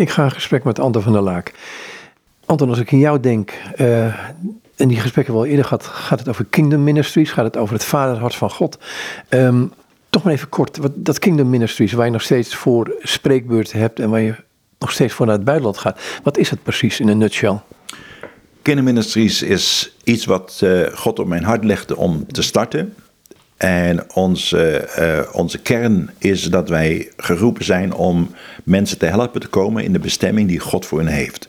Ik ga in gesprek met Anton van der Laak. Anton, als ik in jou denk, uh, en die gesprekken wel eerder gehad, gaat het over Kingdom Ministries, gaat het over het vaderhart van God. Um, toch maar even kort, wat, dat Kingdom Ministries, waar je nog steeds voor spreekbeurten hebt en waar je nog steeds voor naar het buitenland gaat. Wat is het precies in een nutshell? Kingdom Ministries is iets wat uh, God op mijn hart legde om te starten. En onze, uh, onze kern is dat wij geroepen zijn om mensen te helpen te komen in de bestemming die God voor hen heeft.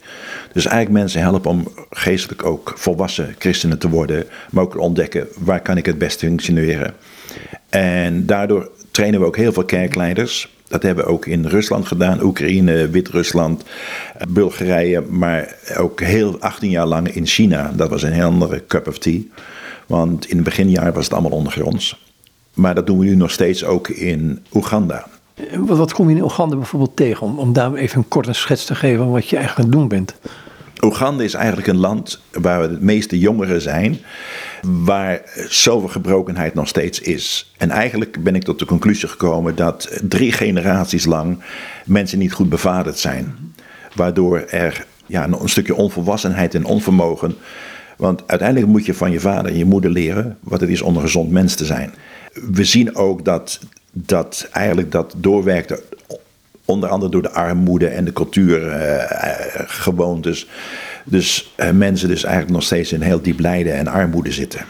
Dus eigenlijk mensen helpen om geestelijk ook volwassen christenen te worden, maar ook ontdekken waar kan ik het best functioneren. En daardoor trainen we ook heel veel kerkleiders. Dat hebben we ook in Rusland gedaan, Oekraïne, Wit-Rusland, Bulgarije, maar ook heel 18 jaar lang in China. Dat was een heel andere cup of tea. Want in het beginjaar was het allemaal ondergronds. Maar dat doen we nu nog steeds ook in Oeganda. Wat, wat kom je in Oeganda bijvoorbeeld tegen? Om, om daar even een korte schets te geven van wat je eigenlijk aan het doen bent. Oeganda is eigenlijk een land waar de meeste jongeren zijn, waar zoveel gebrokenheid nog steeds is. En eigenlijk ben ik tot de conclusie gekomen dat drie generaties lang mensen niet goed bevaderd zijn. Waardoor er ja, een stukje onvolwassenheid en onvermogen. Want uiteindelijk moet je van je vader en je moeder leren wat het is om een gezond mens te zijn. We zien ook dat, dat eigenlijk dat doorwerkte onder andere door de armoede en de cultuurgewoontes. dus uh, mensen dus eigenlijk nog steeds in heel diep lijden en armoede zitten.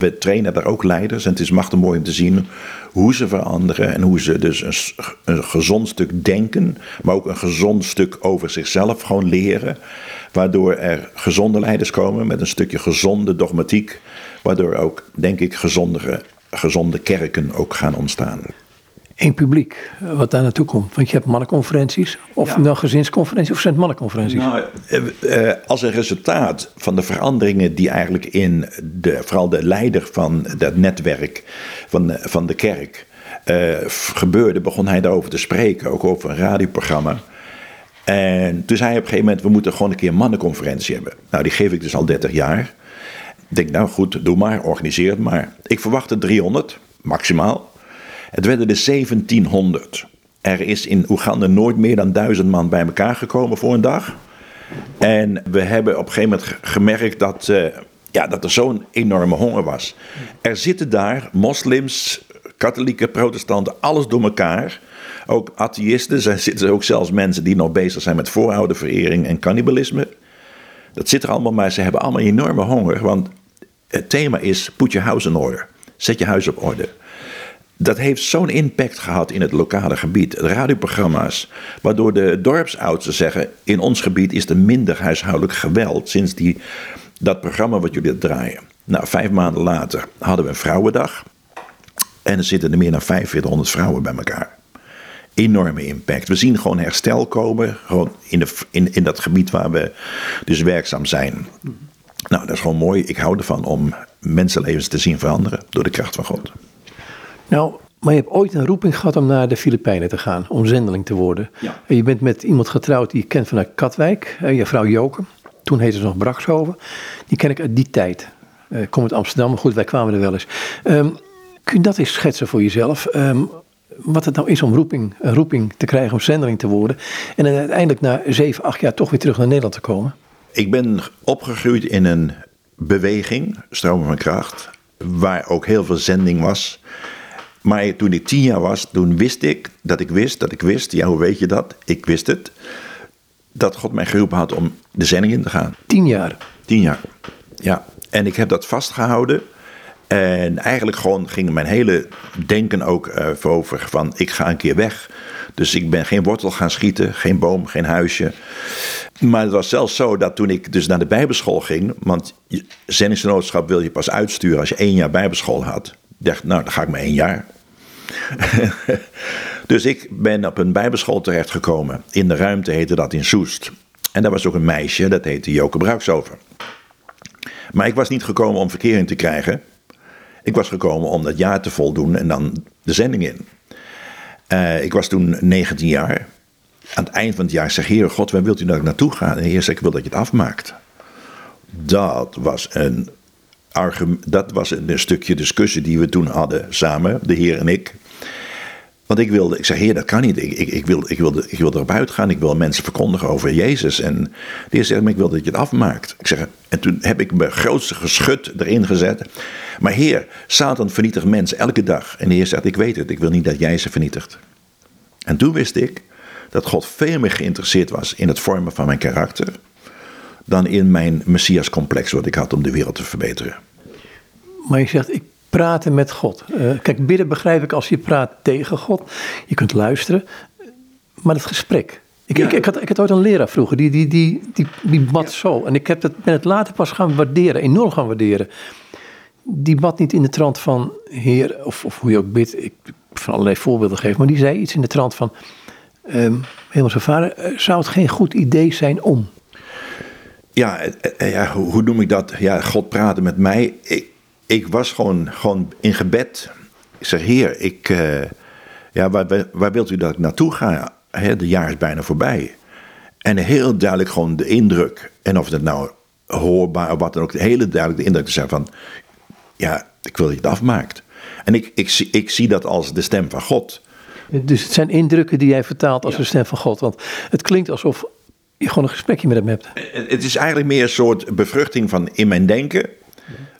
We trainen daar ook leiders en het is machtig mooi om te zien hoe ze veranderen en hoe ze dus een, gezond stuk denken, maar ook een gezond stuk over zichzelf gewoon leren. Waardoor er gezonde leiders komen met een stukje gezonde dogmatiek, waardoor ook, denk ik, gezondere, gezonde kerken ook gaan ontstaan één publiek eh, wat daar naartoe komt. Want je hebt mannenconferenties, of ja. nou gezinsconferenties, of zijn het mannenconferenties? Nou, eh, eh, als een resultaat van de veranderingen die eigenlijk in de, vooral de leider van dat netwerk van de, van de kerk uh, gebeurde, begon hij daarover te spreken, ook over een radioprogramma. En toen zei hij op een gegeven moment, we moeten gewoon een keer een mannenconferentie hebben. Nou, die geef ik dus al 30 jaar. Ik denk, nou goed, doe maar, organiseer het maar. Ik verwachtte 300, maximaal. Het werden er 1700. Er is in Oeganda nooit meer dan duizend man bij elkaar gekomen voor een dag. En we hebben op een gegeven moment gemerkt dat, uh, ja, dat er zo'n enorme honger was. Er zitten daar moslims, katholieken, protestanten, alles door elkaar. Ook atheïsten, er zitten ook zelfs mensen die nog bezig zijn met voorouderverering en cannibalisme. Dat zit er allemaal, maar ze hebben allemaal enorme honger. Want het thema is: put your house in order. Zet je huis op orde dat heeft zo'n impact gehad in het lokale gebied. Radioprogramma's, waardoor de dorpsoudsten zeggen: in ons gebied is er minder huishoudelijk geweld sinds die, dat programma wat jullie draaien. Nou, vijf maanden later hadden we een vrouwendag. En er zitten er meer dan 4500 vrouwen bij elkaar. Enorme impact. We zien gewoon herstel komen gewoon in, de, in, in dat gebied waar we dus werkzaam zijn. Nou, dat is gewoon mooi. Ik hou ervan om mensenlevens te zien veranderen door de kracht van God. Nou, maar je hebt ooit een roeping gehad om naar de Filipijnen te gaan, om zendeling te worden. Ja. En je bent met iemand getrouwd die je kent vanuit Katwijk, je vrouw Joke. Toen heette ze nog Brakshoven. Die ken ik uit die tijd. Uh, ik kom uit Amsterdam, maar goed, wij kwamen er wel eens. Um, kun je dat eens schetsen voor jezelf? Um, wat het nou is om roeping, een roeping te krijgen, om zendeling te worden. En dan uiteindelijk na zeven, acht jaar toch weer terug naar Nederland te komen. Ik ben opgegroeid in een beweging, stromen van kracht, waar ook heel veel zending was. Maar toen ik tien jaar was, toen wist ik dat ik wist dat ik wist. Ja, hoe weet je dat? Ik wist het. Dat God mij geroepen had om de zending in te gaan. Tien jaar? Tien jaar, ja. En ik heb dat vastgehouden. En eigenlijk gewoon ging mijn hele denken ook uh, over van ik ga een keer weg. Dus ik ben geen wortel gaan schieten, geen boom, geen huisje. Maar het was zelfs zo dat toen ik dus naar de bijbelschool ging... want zendingsgenootschap wil je pas uitsturen als je één jaar bijbelschool had dacht, nou, dan ga ik maar één jaar. dus ik ben op een bijbelschool terechtgekomen. In de ruimte heette dat in Soest. En daar was ook een meisje, dat heette Joke Bruiksover. Maar ik was niet gekomen om verkering te krijgen. Ik was gekomen om dat jaar te voldoen en dan de zending in. Uh, ik was toen 19 jaar. Aan het eind van het jaar zeg Heer God, waar wilt u dat ik naartoe ga? En Heer zei, ik wil dat je het afmaakt. Dat was een dat was een stukje discussie die we toen hadden samen, de heer en ik. Want ik wilde, ik zei, heer, dat kan niet. Ik, ik, ik, wil, ik, wilde, ik wil erop uitgaan. Ik wil mensen verkondigen over Jezus. En de heer zegt, maar ik wil dat je het afmaakt. Ik zeg, en toen heb ik mijn grootste geschut erin gezet. Maar heer, Satan vernietigt mensen elke dag. En de heer zegt, ik weet het, ik wil niet dat jij ze vernietigt. En toen wist ik dat God veel meer geïnteresseerd was in het vormen van mijn karakter. Dan in mijn messiascomplex wat ik had om de wereld te verbeteren. Maar je zegt, ik praten met God. Uh, kijk, bidden begrijp ik als je praat tegen God. Je kunt luisteren. Maar het gesprek. Ik, ik, ik, had, ik had ooit een leraar vroeger, die, die, die, die, die bad zo. En ik heb het, ben het later pas gaan waarderen, enorm gaan waarderen. Die bad niet in de trant van, heer, of, of hoe je ook bidt. Ik van allerlei voorbeelden geven. Maar die zei iets in de trant van, um, hemelse vader, eh, zou het geen goed idee zijn om? Ja, eh, ja hoe, hoe noem ik dat? Ja, God praten met mij. Ik, ik was gewoon, gewoon in gebed. Ik zeg, heer, ik, uh, ja, waar, waar wilt u dat ik naartoe ga? He, de jaar is bijna voorbij. En heel duidelijk gewoon de indruk. En of het nou hoorbaar of wat dan ook. Hele duidelijk de indruk te zijn van... Ja, ik wil dat je het afmaakt. En ik, ik, ik, ik zie dat als de stem van God. Dus het zijn indrukken die jij vertaalt als de stem van God. Want het klinkt alsof je gewoon een gesprekje met hem hebt. Het is eigenlijk meer een soort bevruchting van in mijn denken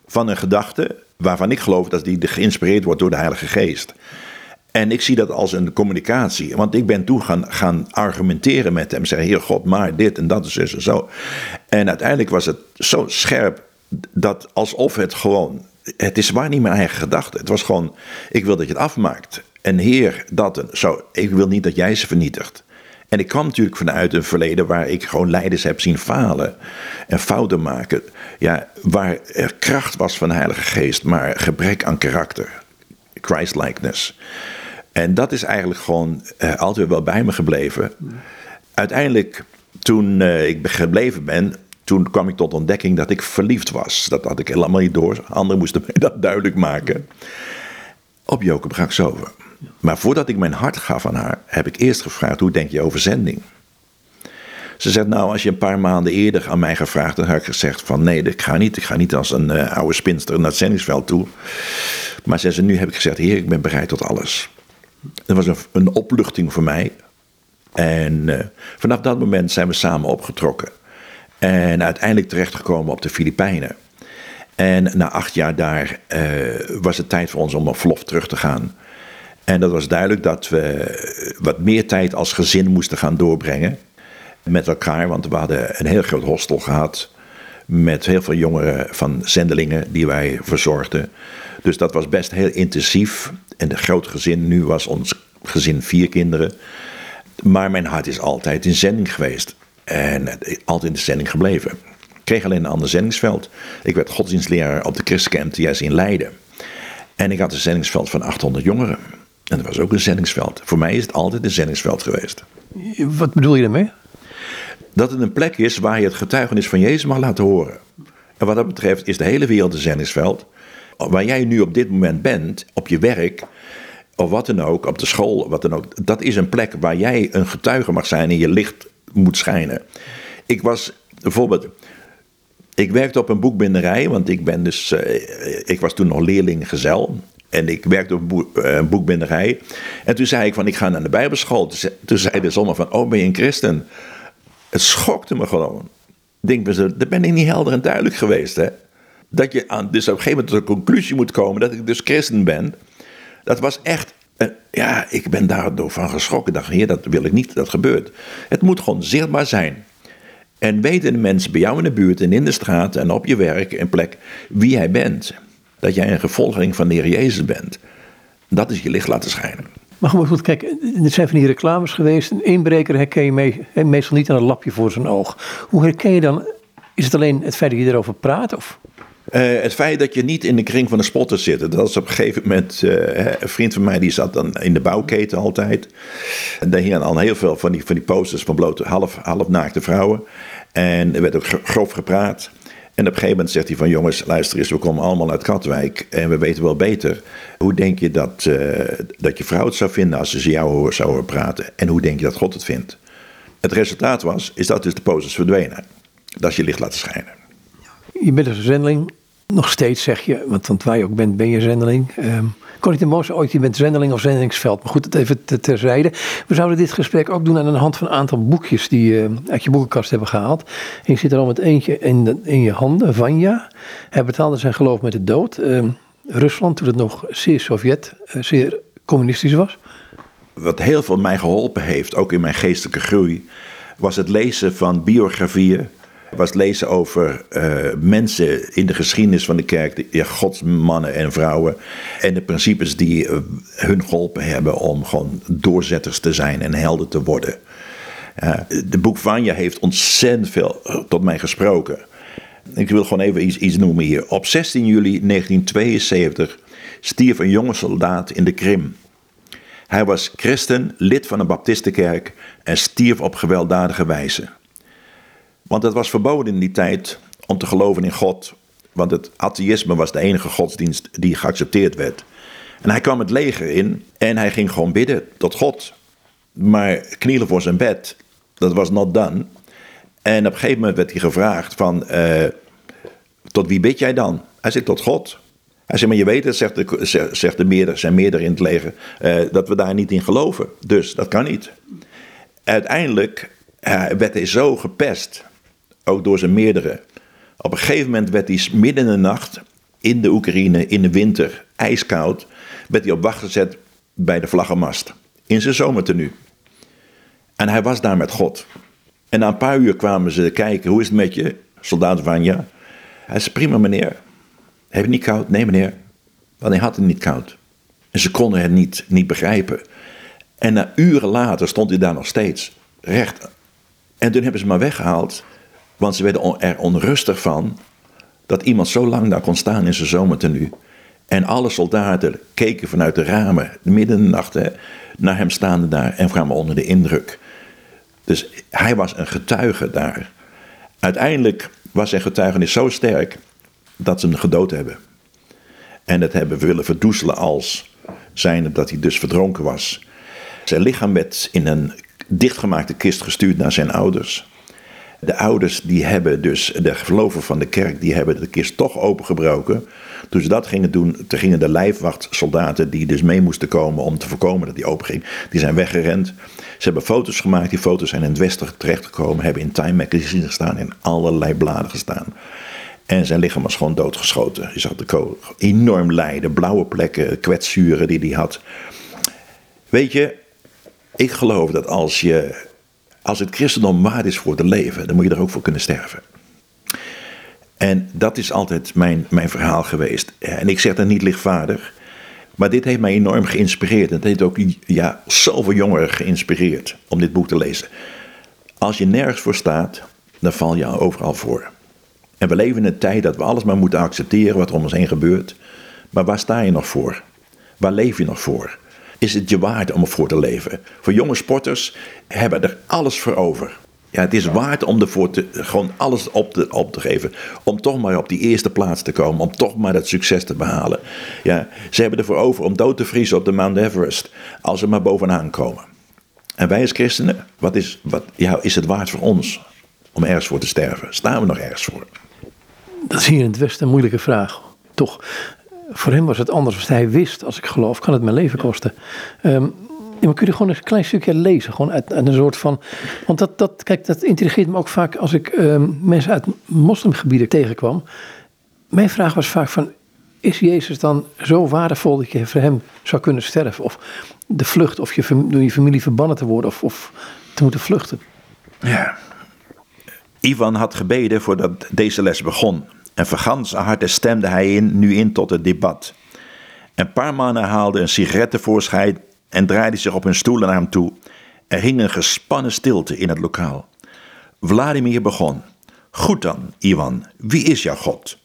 van een gedachte waarvan ik geloof dat die geïnspireerd wordt door de Heilige Geest. En ik zie dat als een communicatie. Want ik ben toen gaan, gaan argumenteren met hem. Zeggen, Heer God, maar dit en dat is en zo. En uiteindelijk was het zo scherp dat alsof het gewoon. Het is waar niet mijn eigen gedachte. Het was gewoon, ik wil dat je het afmaakt. En Heer, dat zo. Ik wil niet dat jij ze vernietigt. En ik kwam natuurlijk vanuit een verleden waar ik gewoon leiders heb zien falen en fouten maken. Ja, waar er kracht was van de Heilige Geest, maar gebrek aan karakter. Christ-likeness. En dat is eigenlijk gewoon uh, altijd wel bij me gebleven. Uiteindelijk, toen uh, ik gebleven ben, toen kwam ik tot ontdekking dat ik verliefd was. Dat had ik helemaal niet door. Anderen moesten mij dat duidelijk maken. Op Joke Braxover. Maar voordat ik mijn hart gaf aan haar, heb ik eerst gevraagd: hoe denk je over zending? Ze zegt, nou, als je een paar maanden eerder aan mij gevraagd, dan had ik gezegd van nee, ik ga niet. Ik ga niet als een uh, oude spinster naar het zendingsveld toe. Maar ze zei, nu heb ik gezegd, heer, ik ben bereid tot alles. Dat was een, opluchting voor mij. En uh, vanaf dat moment zijn we samen opgetrokken. En uiteindelijk terechtgekomen op de Filipijnen. En na acht jaar daar uh, was het tijd voor ons om op verlof terug te gaan. En dat was duidelijk dat we wat meer tijd als gezin moesten gaan doorbrengen met elkaar. Want we hadden een heel groot hostel gehad met heel veel jongeren van zendelingen die wij verzorgden. Dus dat was best heel intensief. En een groot gezin, nu was ons gezin vier kinderen. Maar mijn hart is altijd in zending geweest. En altijd in de zending gebleven. Ik kreeg alleen een ander zendingsveld. Ik werd godsdienstleraar op de Christcamp juist in Leiden. En ik had een zendingsveld van 800 jongeren. En dat was ook een zendingsveld. Voor mij is het altijd een zendingsveld geweest. Wat bedoel je daarmee? Dat het een plek is waar je het getuigenis van Jezus mag laten horen. En wat dat betreft is de hele wereld een zendingsveld. Waar jij nu op dit moment bent, op je werk, of wat dan ook, op de school, wat dan ook. Dat is een plek waar jij een getuige mag zijn en je licht moet schijnen. Ik was bijvoorbeeld. Ik werkte op een boekbinderij, want ik ben dus. Uh, ik was toen nog leerling gezel. En ik werkte op een boekbinderij. En toen zei ik van, ik ga naar de bijbelschool. Toen zei de zomer van, oh ben je een christen? Het schokte me gewoon. Ik denk, dat ben ik niet helder en duidelijk geweest. Hè? Dat je aan, dus op een gegeven moment tot de conclusie moet komen dat ik dus christen ben. Dat was echt, ja, ik ben daardoor van geschrokken. Ik dacht, heer, dat wil ik niet, dat gebeurt. Het moet gewoon zichtbaar zijn. En weten de mensen bij jou in de buurt en in de straat en op je werk en plek wie jij bent dat jij een gevolging van de Heer Jezus bent. Dat is je licht laten schijnen. Maar goed, kijk, er zijn van die reclames geweest. Een inbreker herken je mee, meestal niet aan een lapje voor zijn oog. Hoe herken je dan? Is het alleen het feit dat je erover praat? Of? Uh, het feit dat je niet in de kring van de spotters zit. Dat is op een gegeven moment. Uh, een vriend van mij die zat dan in de bouwketen altijd. En daar hingen al heel veel van die, van die posters van blote half, half naakte vrouwen. En er werd ook grof gepraat. En op een gegeven moment zegt hij van jongens, luister eens, we komen allemaal uit Katwijk en we weten wel beter. Hoe denk je dat, uh, dat je vrouw het zou vinden als ze jou zou horen praten? En hoe denk je dat God het vindt? Het resultaat was, is dat dus de posters verdwenen. Dat is je licht laten schijnen. Je bent een zendeling Nog steeds zeg je, want, want waar je ook bent, ben je zendeling. Um, Connie de Moos, ooit, je bent zendeling of zendelingsveld. Maar goed, dat even terzijde. We zouden dit gesprek ook doen aan de hand van een aantal boekjes die je uh, uit je boekenkast hebben gehaald. En zit er al met eentje in, in je handen, Vanja. Hij betaalde zijn geloof met de dood. Uh, Rusland, toen het nog zeer Sovjet, uh, zeer communistisch was. Wat heel veel mij geholpen heeft, ook in mijn geestelijke groei, was het lezen van biografieën was lezen over uh, mensen in de geschiedenis van de kerk, ja, godsmannen en vrouwen. En de principes die uh, hun geholpen hebben om gewoon doorzetters te zijn en helden te worden. Uh, de boek Vanja heeft ontzettend veel tot mij gesproken. Ik wil gewoon even iets, iets noemen hier. Op 16 juli 1972 stierf een jonge soldaat in de Krim. Hij was christen, lid van een baptistenkerk en stierf op gewelddadige wijze. Want het was verboden in die tijd om te geloven in God. Want het atheïsme was de enige godsdienst die geaccepteerd werd. En hij kwam het leger in en hij ging gewoon bidden tot God. Maar knielen voor zijn bed, dat was not done. En op een gegeven moment werd hij gevraagd van, uh, tot wie bid jij dan? Hij zegt, tot God. Hij zegt, maar je weet het, zegt de, zegt de meerder, zijn meerdere in het leger, uh, dat we daar niet in geloven. Dus dat kan niet. Uiteindelijk uh, werd hij zo gepest ook door zijn meerdere. Op een gegeven moment werd hij midden in de nacht in de Oekraïne, in de winter, ijskoud, werd hij op wacht gezet bij de vlaggenmast. In zijn zomertenu. En hij was daar met God. En na een paar uur kwamen ze kijken, hoe is het met je, soldaat Vanja? Hij zei, prima meneer. Heb je niet koud? Nee meneer. Want hij had het niet koud. En ze konden het niet, niet begrijpen. En na uren later stond hij daar nog steeds, recht. En toen hebben ze hem maar weggehaald. Want ze werden er onrustig van dat iemand zo lang daar kon staan in zijn zomertenu. En alle soldaten keken vanuit de ramen, midden in de nacht, naar hem staande daar en kwamen onder de indruk. Dus hij was een getuige daar. Uiteindelijk was zijn getuigenis zo sterk dat ze hem gedood hebben. En dat hebben we willen verdoezelen als zijnde dat hij dus verdronken was. Zijn lichaam werd in een dichtgemaakte kist gestuurd naar zijn ouders. De ouders die hebben dus, de geloven van de kerk, die hebben de kist toch opengebroken. Toen ze dat gingen doen, gingen de lijfwachtsoldaten die dus mee moesten komen om te voorkomen dat die open ging, die zijn weggerend. Ze hebben foto's gemaakt, die foto's zijn in het westen terechtgekomen, hebben in Time Magazine gestaan, in allerlei bladen gestaan. En zijn lichaam was gewoon doodgeschoten. Je zag de enorm lijden, blauwe plekken, kwetsuren die hij had. Weet je, ik geloof dat als je als het christendom waard is voor te leven, dan moet je er ook voor kunnen sterven. En dat is altijd mijn, mijn verhaal geweest. En ik zeg dat niet lichtvaardig. Maar dit heeft mij enorm geïnspireerd. En het heeft ook ja, zoveel jongeren geïnspireerd om dit boek te lezen. Als je nergens voor staat, dan val je overal voor. En we leven in een tijd dat we alles maar moeten accepteren wat om ons heen gebeurt. Maar waar sta je nog voor? Waar leef je nog voor? Is het je waard om ervoor te leven. Voor jonge sporters hebben er alles voor over. Ja, het is waard om ervoor te, gewoon alles op te, op te geven. Om toch maar op die eerste plaats te komen. Om toch maar dat succes te behalen. Ja, ze hebben ervoor over om dood te vriezen op de Mount Everest. Als ze maar bovenaan komen. En wij als christenen, wat is, wat, ja, is het waard voor ons om ergens voor te sterven? Staan we nog ergens voor? Dat is hier in het Westen een moeilijke vraag. Toch, voor hem was het anders. Want hij wist, als ik geloof, kan het mijn leven kosten. Um, maar kun je gewoon een klein stukje lezen? Gewoon uit, een soort van. Want dat, dat, kijk, dat intrigeert me ook vaak als ik um, mensen uit moslimgebieden tegenkwam. Mijn vraag was vaak van. Is Jezus dan zo waardevol dat je voor hem zou kunnen sterven? Of de vlucht, of je, door je familie verbannen te worden, of, of te moeten vluchten? Ja. Ivan had gebeden voordat deze les begon. En vergans harte stemde hij in, nu in tot het debat. Een paar mannen haalden een sigaret tevoorschijn en draaiden zich op hun stoelen naar hem toe. Er hing een gespannen stilte in het lokaal. Vladimir begon. Goed dan, Iwan, wie is jouw God?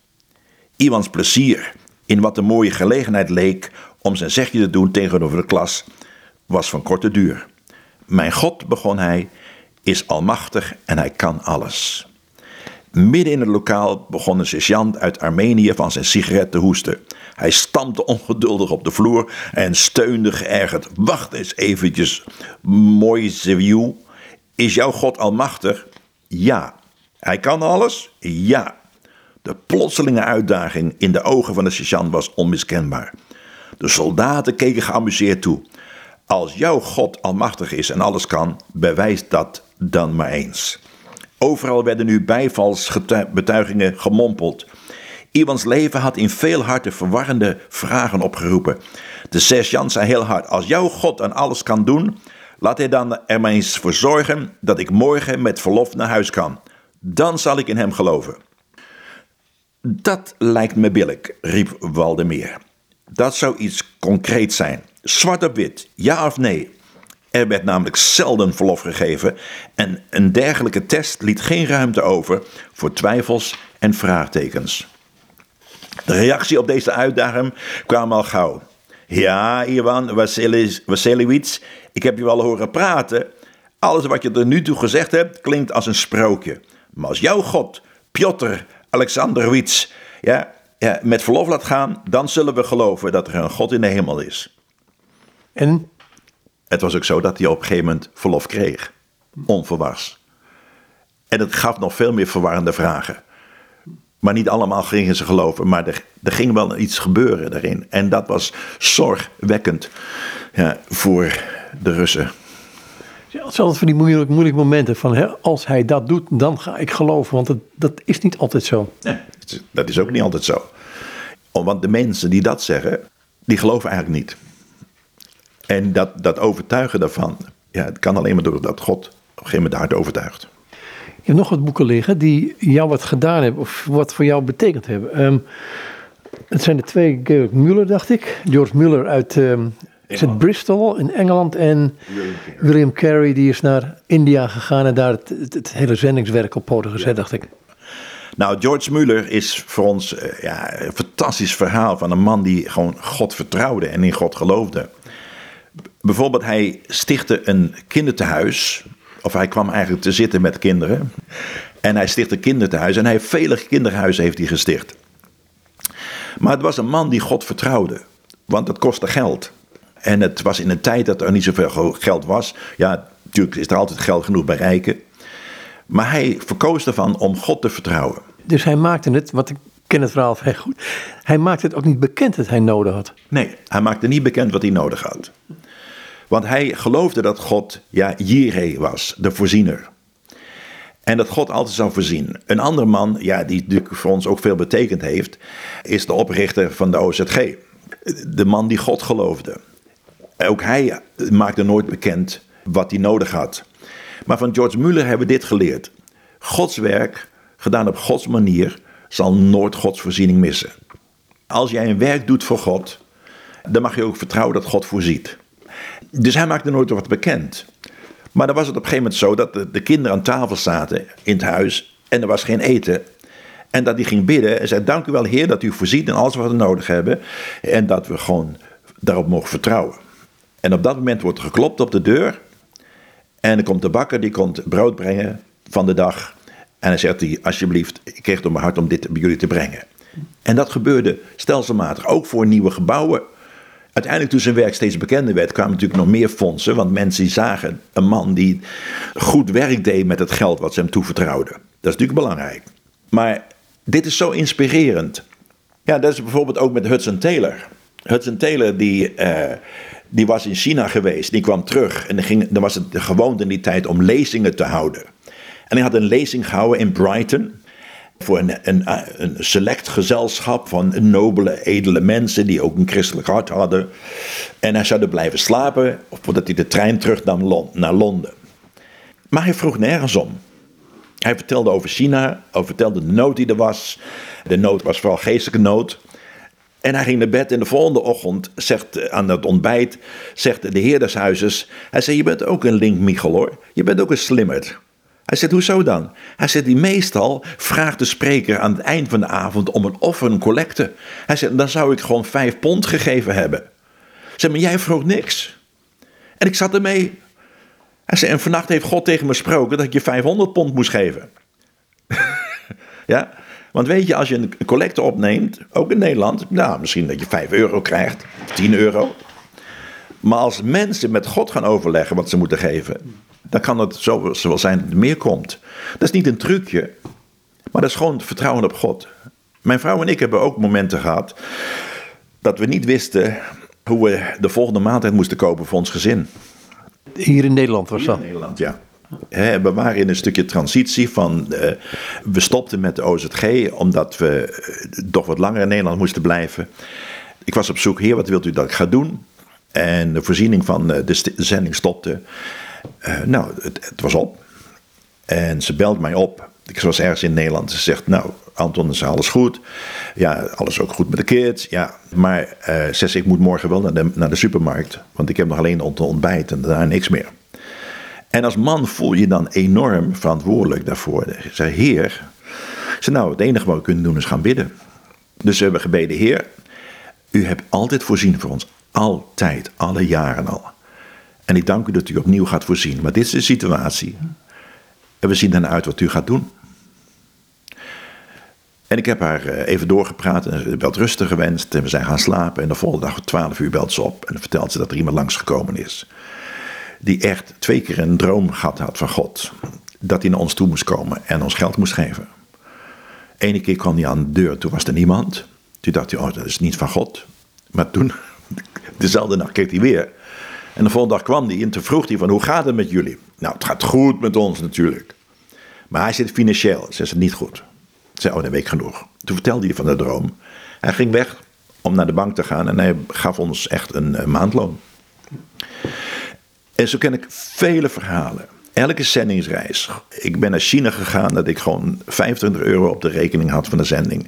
Iwans plezier in wat een mooie gelegenheid leek om zijn zegje te doen tegenover de klas, was van korte duur. Mijn God, begon hij, is almachtig en hij kan alles. Midden in het lokaal begon een sergeant uit Armenië van zijn sigaret te hoesten. Hij stampte ongeduldig op de vloer en steunde geërgerd. Wacht eens eventjes, Moiseviu. Is jouw God almachtig? Ja. Hij kan alles? Ja. De plotselinge uitdaging in de ogen van de sergeant was onmiskenbaar. De soldaten keken geamuseerd toe. Als jouw God almachtig is en alles kan, bewijs dat dan maar eens. Overal werden nu bijvalsbetuigingen gemompeld. Iwans leven had in veel harten verwarrende vragen opgeroepen. De sergeant zei heel hard: Als jouw God aan alles kan doen, laat hij dan er maar eens voor zorgen dat ik morgen met verlof naar huis kan. Dan zal ik in hem geloven. Dat lijkt me billig, riep Waldemeer. Dat zou iets concreets zijn. Zwart op wit, ja of nee. Er werd namelijk zelden verlof gegeven en een dergelijke test liet geen ruimte over voor twijfels en vraagtekens. De reactie op deze uitdaging kwam al gauw. Ja, Ivan Vassiliewicz, ik heb je wel horen praten. Alles wat je er nu toe gezegd hebt klinkt als een sprookje. Maar als jouw God, Piotr Alexandrovits, ja, ja, met verlof laat gaan, dan zullen we geloven dat er een God in de hemel is. En? Het was ook zo dat hij op een gegeven moment verlof kreeg. Onverwars. En het gaf nog veel meer verwarrende vragen. Maar niet allemaal gingen ze geloven, maar er, er ging wel iets gebeuren daarin. En dat was zorgwekkend ja, voor de Russen. Ja, het is altijd van die moeilijke, moeilijke momenten van hè, als hij dat doet, dan ga ik geloven. Want dat, dat is niet altijd zo. Nee, dat is ook niet altijd zo. Want de mensen die dat zeggen, die geloven eigenlijk niet. En dat, dat overtuigen daarvan, ja, het kan alleen maar doordat God op een gegeven moment hart overtuigt. Je hebt nog wat boeken liggen die jou wat gedaan hebben of wat voor jou betekend hebben. Um, het zijn de twee, Georg Muller dacht ik. George Muller uit um, is het Bristol in Engeland en William Carey die is naar India gegaan en daar het, het, hele zendingswerk op poten gezet dacht ik. Nou, George Muller is voor ons uh, ja, een fantastisch verhaal van een man die gewoon God vertrouwde en in God geloofde. Bijvoorbeeld, hij stichtte een kinderthuis of hij kwam eigenlijk te zitten met kinderen. En hij stichtte kinderthuis. En hij heeft vele kinderhuizen heeft hij gesticht. Maar het was een man die God vertrouwde. Want het kostte geld. En het was in een tijd dat er niet zoveel geld was. Ja, natuurlijk is er altijd geld genoeg bij rijken. Maar hij verkoos ervan om God te vertrouwen. Dus hij maakte het, wat ik ken het verhaal vrij goed. Hij maakte het ook niet bekend dat hij nodig had. Nee, hij maakte niet bekend wat hij nodig had. Want hij geloofde dat God, ja, Jireh was, de voorziener. En dat God altijd zou voorzien. Een ander man, ja, die natuurlijk voor ons ook veel betekend heeft, is de oprichter van de OZG. De man die God geloofde. Ook hij maakte nooit bekend wat hij nodig had. Maar van George Muller hebben we dit geleerd. Gods werk, gedaan op Gods manier, zal nooit Gods voorziening missen. Als jij een werk doet voor God, dan mag je ook vertrouwen dat God voorziet. Dus hij maakte nooit wat bekend. Maar dan was het op een gegeven moment zo dat de, de, kinderen aan tafel zaten in het huis en er was geen eten. En dat die ging bidden en zei: Dank u wel, Heer, dat u voorziet in alles wat we nodig hebben. En dat we gewoon daarop mogen vertrouwen. En op dat moment wordt er geklopt op de deur. En dan komt de bakker, die komt brood brengen van de dag. En hij zegt: hij, Alsjeblieft, ik kreeg door mijn hart om dit bij jullie te brengen. En dat gebeurde stelselmatig, ook voor nieuwe gebouwen. Uiteindelijk toen zijn werk steeds bekender werd, kwamen natuurlijk nog meer fondsen. Want mensen zagen een man die goed werk deed met het geld wat ze hem toevertrouwden. Dat is natuurlijk belangrijk. Maar dit is zo inspirerend. Ja, dat is bijvoorbeeld ook met Hudson Taylor. Hudson Taylor die, uh, die was in China geweest, die kwam terug. En dan, ging, dan was het gewoonte in die tijd om lezingen te houden. En hij had een lezing gehouden in Brighton voor een, een, select gezelschap van nobele, edele mensen die ook een christelijk hart hadden. En hij zou er blijven slapen voordat hij de trein terug nam naar Londen. Maar hij vroeg nergens om. Hij vertelde over China, hij vertelde de nood die er was. De nood was vooral geestelijke nood. En hij ging naar bed en de volgende ochtend zegt aan het ontbijt, zegt de heer des huizes, hij zei, je bent ook een link Michel hoor, je bent ook een slimmerd. Hij zegt, hoezo dan? Hij zegt, die meestal vraagt de spreker aan het eind van de avond om een offer, een collecte. Hij zegt, dan zou ik gewoon vijf pond gegeven hebben. Zeg, maar jij vroeg niks. En ik zat ermee. Hij zei, en vannacht heeft God tegen me gesproken dat ik je 500 pond moest geven. ja, want weet je, als je een collecte opneemt, ook in Nederland, nou, misschien dat je 5 euro krijgt, 10 euro. Maar als mensen met God gaan overleggen wat ze moeten geven, dan kan het zo wel zijn dat er meer komt. Dat is niet een trucje, maar dat is gewoon vertrouwen op God. Mijn vrouw en ik hebben ook momenten gehad dat we niet wisten hoe we de volgende maaltijd moesten kopen voor ons gezin. Hier in Nederland was dat? in Nederland, ja. we waren in een stukje transitie van. Uh, we stopten met de OZG omdat we uh, toch wat langer in Nederland moesten blijven. Ik was op zoek, heer, wat wilt u dat ik ga doen? En de voorziening van de, de, zending stopte. Nou, het, het, was op. En ze belt mij op. Ik was ergens in Nederland. Ze zegt: Nou, Anton, is alles goed? Ja, alles ook goed met de kids. Ja, maar uh, ze zegt: Ik moet morgen wel naar de, naar de supermarkt. Want ik heb nog alleen ont ontbijt en daarna niks meer. En als man voel je dan enorm verantwoordelijk daarvoor. Ik zei: Heer. Zei: Nou, het enige wat we kunnen doen is gaan bidden. Dus we hebben gebeden: Heer, u hebt altijd voorzien voor ons. Altijd, alle jaren al. En ik dank u dat u opnieuw gaat voorzien. Maar dit is de situatie. En we zien dan uit wat u gaat doen. En ik heb haar eh, even doorgepraat en wel rustig gewenst. En we zijn gaan slapen. En de volgende dag om 12 uur belt ze op. En vertelt ze dat er iemand langsgekomen is. Die echt twee keer een droom gehad had van God. Dat hij naar ons toe moest komen en ons geld moest geven. Ene keer kwam hij aan de deur, toen was er niemand. Toen dacht hij, oh, dat is niet van God. Maar toen, dezelfde nacht keek hij weer. En de volgende dag kwam hij en toen vroeg hij van, hoe gaat het met jullie? Nou, het gaat goed met ons natuurlijk. Maar hij zit financieel, ze is het niet goed. Ik zei, oh, weet ik genoeg. Toen vertelde hij van de droom. Hij ging weg om naar de bank te gaan en hij gaf ons echt een, een maandloon. En zo ken ik vele verhalen. Elke zendingsreis. Ik ben naar China gegaan dat ik gewoon 25 euro op de rekening had van de zending.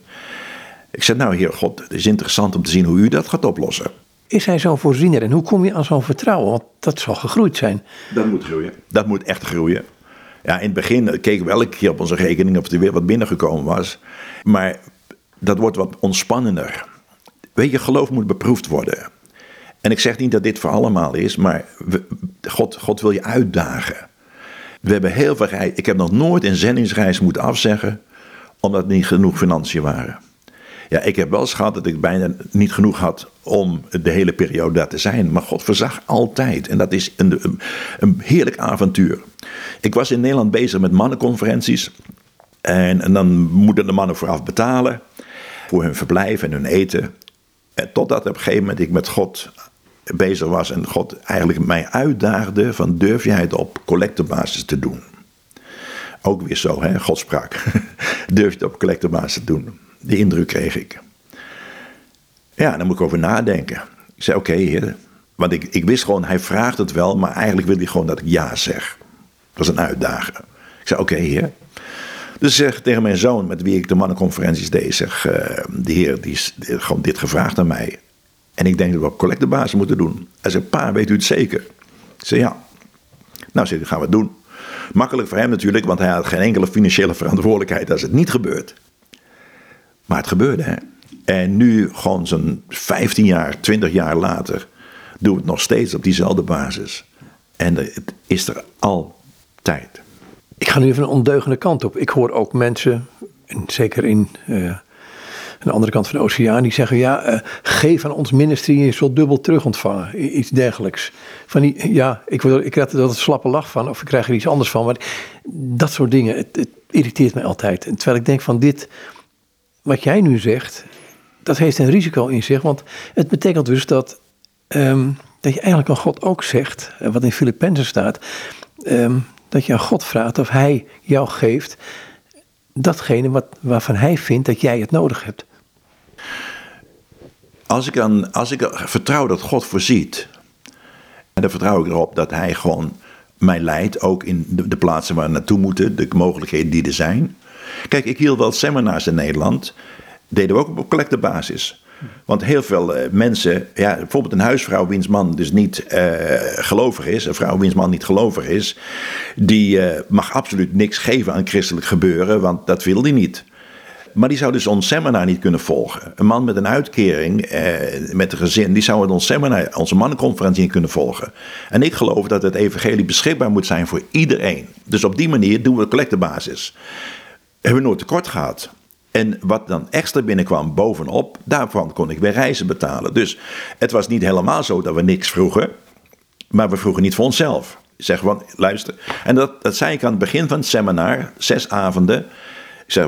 Ik zei, nou heer God, het is interessant om te zien hoe u dat gaat oplossen. Is hij zo'n voorziener en hoe kom je aan zo'n vertrouwen? Want dat zal gegroeid zijn. Dat moet groeien. Dat moet echt groeien. Ja, in het begin keken we elke keer op onze rekening of er weer wat binnengekomen was. Maar dat wordt wat ontspannender. Weet je, geloof moet beproefd worden. En ik zeg niet dat dit voor allemaal is, maar God, God wil je uitdagen. We hebben heel veel. Ik heb nog nooit een zendingsreis moeten afzeggen, omdat er niet genoeg financiën waren. Ja, ik heb wel eens gehad dat ik bijna niet genoeg had om de hele periode daar te zijn. Maar God verzag altijd. En dat is een, een, heerlijk avontuur. Ik was in Nederland bezig met mannenconferenties. En, en dan moeten de mannen vooraf betalen voor hun verblijf en hun eten. En totdat op een gegeven moment ik met God bezig was en God eigenlijk mij uitdaagde van durf jij het op collectebasis te doen. Ook weer zo, hè, Godspraak. durf je het op collectebasis te doen. Die indruk kreeg ik. Ja, dan moet ik over nadenken. Ik zei, oké heer. Want ik, ik wist gewoon, hij vraagt het wel, maar eigenlijk wil hij gewoon dat ik ja zeg. Dat was een uitdaging. Ik zei, oké heer. Dus zeg tegen mijn zoon, met wie ik de mannenconferenties deed, zeg, uh, de heer die is gewoon dit gevraagd aan mij. En ik denk dat we op collectebasis moeten doen. Hij zei, pa, weet u het zeker? Ik zei, ja. Nou, zei, gaan we het doen. Makkelijk voor hem natuurlijk, want hij had geen enkele financiële verantwoordelijkheid als het niet gebeurt. Maar het gebeurde, hè. En nu, gewoon zo'n 15 jaar, 20 jaar later, doen we het nog steeds op diezelfde basis. En het is er altijd. Ik ga nu even een ondeugende kant op. Ik hoor ook mensen, en zeker in uh, aan de andere kant van de oceaan, die zeggen: ja, uh, geef aan ons ministerie, je zult dubbel terug ontvangen. Iets dergelijks. Van die, ja, ik, wil, ik krijg er altijd slappe lach van, of ik krijg er iets anders van. Maar dat soort dingen, het, het irriteert mij altijd. Terwijl ik denk van dit, wat jij nu zegt, dat heeft een risico in zich. Want het betekent dus dat, um, dat je eigenlijk aan God ook zegt, wat in Filippenzen staat, um, dat je aan God vraagt of Hij jou geeft datgene wat, waarvan Hij vindt dat jij het nodig hebt. Als ik, aan, als ik vertrouw dat God voorziet, en dan vertrouw ik erop dat Hij gewoon mij leidt, ook in de, de plaatsen waar we naartoe moeten, de mogelijkheden die er zijn. Kijk, ik hield wel seminars in Nederland deden we ook op collectebasis. Want heel veel uh, mensen, ja, bijvoorbeeld een huisvrouw wiens man dus niet uh, gelovig is, een vrouw wiens man niet gelovig is, die uh, mag absoluut niks geven aan christelijk gebeuren, want dat wil die niet. Maar die zou dus ons seminar niet kunnen volgen. Een man met een uitkering, met een gezin, die zou ons seminar, onze mannenconferentie niet kunnen volgen. En ik geloof dat het evangelie beschikbaar moet zijn voor iedereen. Dus op die manier doen we collectebasis. Hebben we nooit tekort gehad. En wat dan extra binnenkwam bovenop, daarvan kon ik weer reizen betalen. Dus het was niet helemaal zo dat we niks vroegen, maar we vroegen niet voor onszelf. Zeg van, luister. En dat, dat zei ik aan het begin van het seminar, zes avonden. Ik zeg,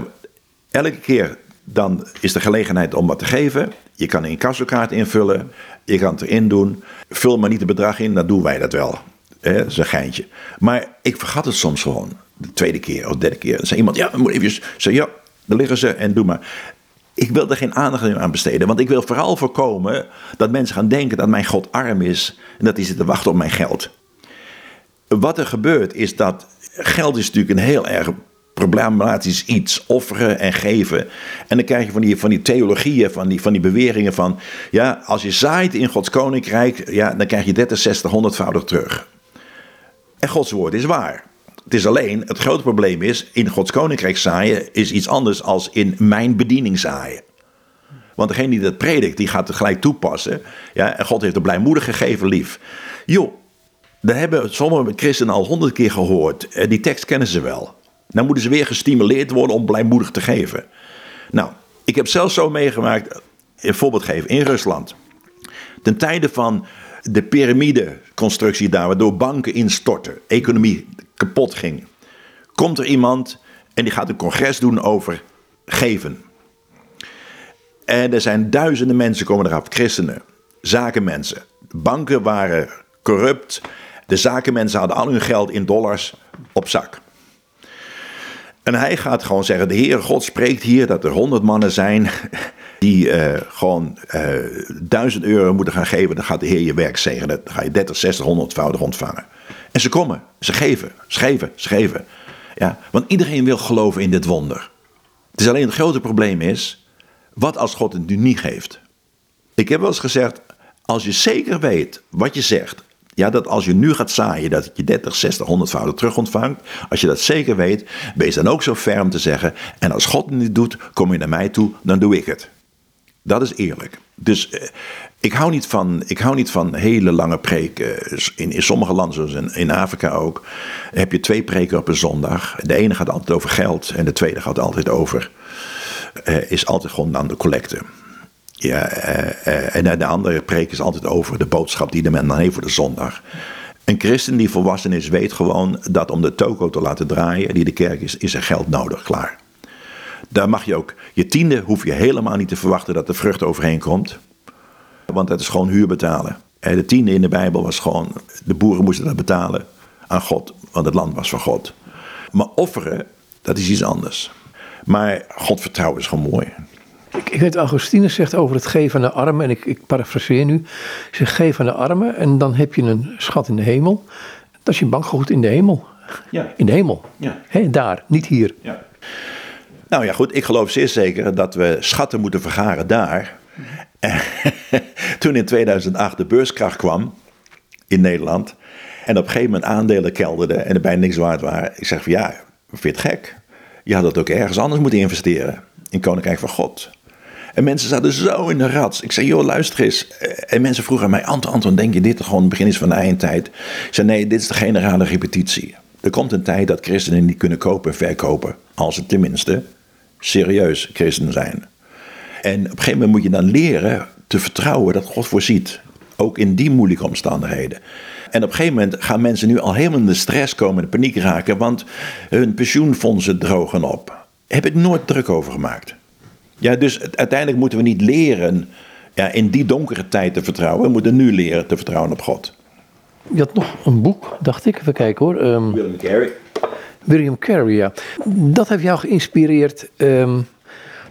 elke keer dan is de gelegenheid om wat te geven. Je kan een incassokaart invullen, je kan het erin doen. Vul maar niet het bedrag in, dan doen wij dat wel. Is een geintje. Maar ik vergat het soms gewoon. De tweede keer of de derde keer. Dan zei iemand, ja, moet even. Zei ja, daar liggen ze en doe maar. Ik wil er geen aandacht aan besteden. Want ik wil vooral voorkomen dat mensen gaan denken dat mijn God arm is. En dat hij zit te wachten op mijn geld. Wat er gebeurt is dat geld is natuurlijk een heel erg problematisch iets. Offeren en geven. En dan krijg je van die, van die theologieën, van die, van die beweringen van... Ja, als je zaait in Gods koninkrijk, ja, dan krijg je 30, 60, 100voudig terug. En Gods woord is waar. Het is alleen, het grote probleem is, in Gods koninkrijk zaaien is iets anders als in mijn bediening zaaien. Want degene die dat predikt, die gaat het gelijk toepassen. Ja, en God heeft de blijmoedig gegeven lief. Joh, dat hebben sommige christenen al honderd keer gehoord. Eh, die tekst kennen ze wel. Dan moeten ze weer gestimuleerd worden om blijmoedig te geven. Nou, ik heb zelfs zo meegemaakt, een voorbeeld geven, in Rusland. Ten tijde van de piramideconstructie daar, waardoor banken instortten, economie kapot ging. Komt er iemand en die gaat een congres doen over geven. En er zijn duizenden mensen komen eraf, christenen, zakenmensen. Banken waren corrupt. De zakenmensen hadden al hun geld in dollars op zak. En hij gaat gewoon zeggen: De Heer God spreekt hier dat er honderd mannen zijn die uh, gewoon uh, duizend euro moeten gaan geven. Dan gaat de Heer je werk zegenen. Dan ga je 30, 60, 100voudig ontvangen. En ze komen, ze geven, ze geven, ze geven. Ja, want iedereen wil geloven in dit wonder. Het is alleen het grote probleem is: wat als God het nu niet geeft? Ik heb wel eens gezegd: als je zeker weet wat je zegt, ja, dat als je nu gaat zaaien, dat je 30, 60, 100 fouten terug ontvangt. Als je dat zeker weet, wees dan ook zo ferm te zeggen. En als God het niet doet, kom je naar mij toe, dan doe ik het. Dat is eerlijk. Dus eh, ik, hou niet van, ik hou niet van hele lange preken. In, in sommige landen, zoals in, Afrika ook, heb je twee preken op een zondag. De ene gaat altijd over geld en de tweede gaat altijd over. Uh, is altijd gewoon aan de collecte. Ja, uh, en de andere preek is altijd over de boodschap die de men dan heeft voor de zondag. Een christen die volwassen is, weet gewoon dat om de toko te laten draaien, die de kerk is, is er geld nodig, klaar. Daar mag je ook, je tiende hoef je helemaal niet te verwachten dat de vrucht overheen komt. Want dat is gewoon huur betalen. De tiende in de Bijbel was gewoon, de boeren moesten dat betalen aan God, want het land was van God. Maar offeren, dat is iets anders. Maar God vertrouwen is gewoon mooi. Ik, ik weet, Augustinus zegt over het geven aan de armen, en ik, ik parafraseer nu. Zegt geef aan de armen en dan heb je een schat in de hemel. Dat is je bankgoed in de hemel. Ja. In de hemel. Ja. He, daar, niet hier. Ja. Nou ja, goed, ik geloof zeer zeker dat we schatten moeten vergaren daar. Toen in 2008 de beurskracht kwam in Nederland. En op een gegeven moment aandelen kelderden en er bijna niks waard waren. Ik zeg van ja, vind het gek? Je had dat ook ergens anders moeten investeren. In Koninkrijk van God. En mensen zaten zo in de rats. Ik zei, joh, luister eens. En mensen vroegen aan mij, Anton, Anton, denk je dit gewoon het begin is van de eindtijd? Ik nee, dit is de generale repetitie. Er komt een tijd dat christenen niet kunnen kopen en verkopen. Als ze tenminste serieus christen zijn. En op een gegeven moment moet je dan leren te vertrouwen dat God voorziet. Ook in die moeilijke omstandigheden. En op een gegeven moment gaan mensen nu al helemaal in de stress komen, in de paniek raken, want hun pensioenfondsen drogen op. Heb ik nooit druk over gemaakt. Ja, dus uiteindelijk moeten we niet leren ja, in die donkere tijd te vertrouwen. We moeten nu leren te vertrouwen op God. Je had nog een boek, dacht ik. Even kijken hoor. Um, William Carey. William Carey, ja. Dat heeft jou geïnspireerd. Um,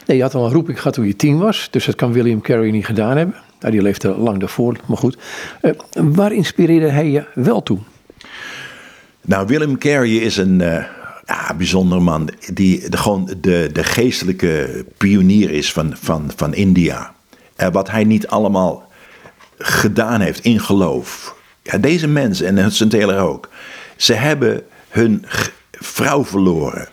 nee, je had al een roeping gehad toen je tien was. Dus dat kan William Carey niet gedaan hebben. Nou, die leefde lang daarvoor, maar goed. Uh, waar inspireerde hij je wel toe? Nou, William Carey is een... Uh, ja, bijzonder man. Die de, gewoon de, de geestelijke pionier is van, van, van India. En wat hij niet allemaal gedaan heeft in geloof. Ja, deze mensen, en Hudson Taylor ook. Ze hebben hun vrouw verloren.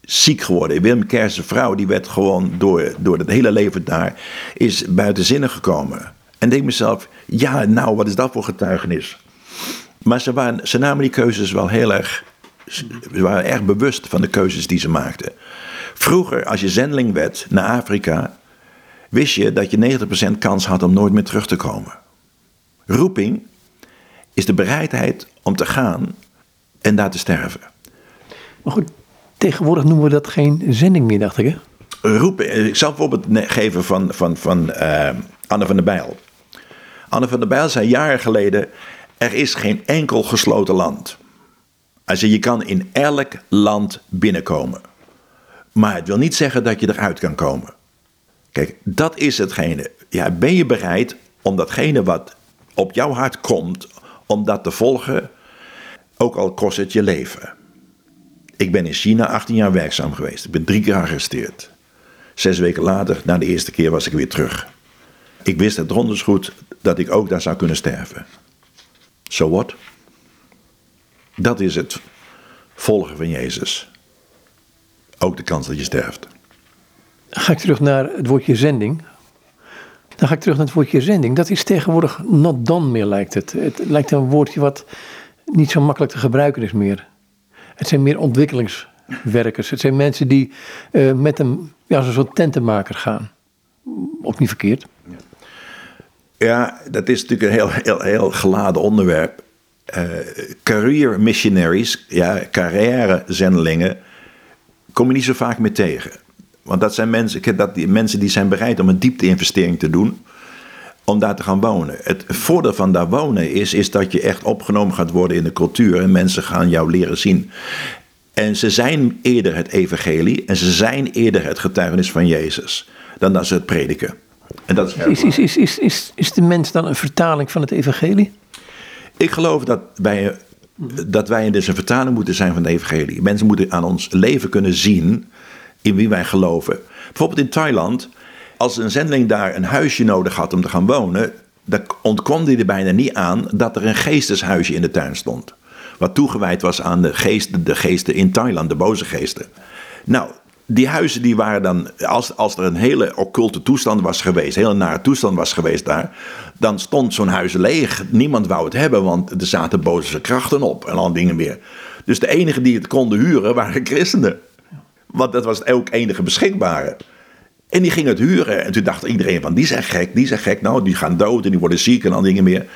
Ziek geworden. Willem Kersen vrouw, die werd gewoon door, door het hele leven daar, is buiten zinnen gekomen. En denk mezelf, ja, nou, wat is dat voor getuigenis? Maar ze, waren, ze namen die keuzes wel heel erg ze waren erg bewust van de keuzes die ze maakten. Vroeger, als je zendeling werd naar Afrika, wist je dat je 90% kans had om nooit meer terug te komen. Roeping is de bereidheid om te gaan en daar te sterven. Maar goed, tegenwoordig noemen we dat geen zending meer, dacht ik. Hè? roepen. Ik zal een voorbeeld geven van, van, van uh, Anne van der Bijl. Anne van der Bijl zei jaren geleden: Er is geen enkel gesloten land. Also, je kan in elk land binnenkomen. Maar het wil niet zeggen dat je eruit kan komen. Kijk, dat is hetgene. Ja, ben je bereid om datgene wat op jouw hart komt, om dat te volgen, ook al kost het je leven? Ik ben in China 18 jaar werkzaam geweest. Ik ben drie keer gearresteerd. Zes weken later, na de eerste keer, was ik weer terug. Ik wist het donders goed dat ik ook daar zou kunnen sterven. So what? Dat is het volgen van Jezus. Ook de kans dat je sterft. Ga ik terug naar het woordje zending. Dan ga ik terug naar het woordje zending. Dat is tegenwoordig not done meer, lijkt het. Het lijkt een woordje wat niet zo makkelijk te gebruiken is meer. Het zijn meer ontwikkelingswerkers. Het zijn mensen die uh, met een, ja, zo'n soort tentenmaker gaan. Of niet verkeerd. Ja, dat is natuurlijk een heel, heel, heel geladen onderwerp. Uh, career missionaries, ja, carrière zendelingen, kom je niet zo vaak meer tegen. Want dat zijn mensen, dat die mensen die zijn bereid om een diepte-investering te doen. Om daar te gaan wonen. Het voordeel van daar wonen is, is dat je echt opgenomen gaat worden in de cultuur. En mensen gaan jou leren zien. En ze zijn eerder het evangelie. En ze zijn eerder het getuigenis van Jezus. Dan dat ze het prediken. En dat is, is, is, is, is, is de mens dan een vertaling van het evangelie? Ik geloof dat wij, dat wij dus een vertaling moeten zijn van het evangelie. Mensen moeten aan ons leven kunnen zien in wie wij geloven. Bijvoorbeeld in Thailand, als een zendeling daar een huisje nodig had om te gaan wonen, dan ontkwam hij er bijna niet aan dat er een geesteshuisje in de tuin stond. Wat toegewijd was aan de geesten, de geesten in Thailand, de boze geesten. Nou, die huizen die waren dan, als, als er een hele occulte toestand was geweest, een hele nare toestand was geweest daar, dan stond zo'n huis leeg. Niemand wou het hebben, want er zaten boze krachten op en al dingen meer. Dus de enigen die het konden huren waren christenen. Want dat was ook enige beschikbare. En die gingen het huren. En toen dacht iedereen van, die zijn gek, die zijn gek. Nou, die gaan dood en die worden ziek en al dingen meer.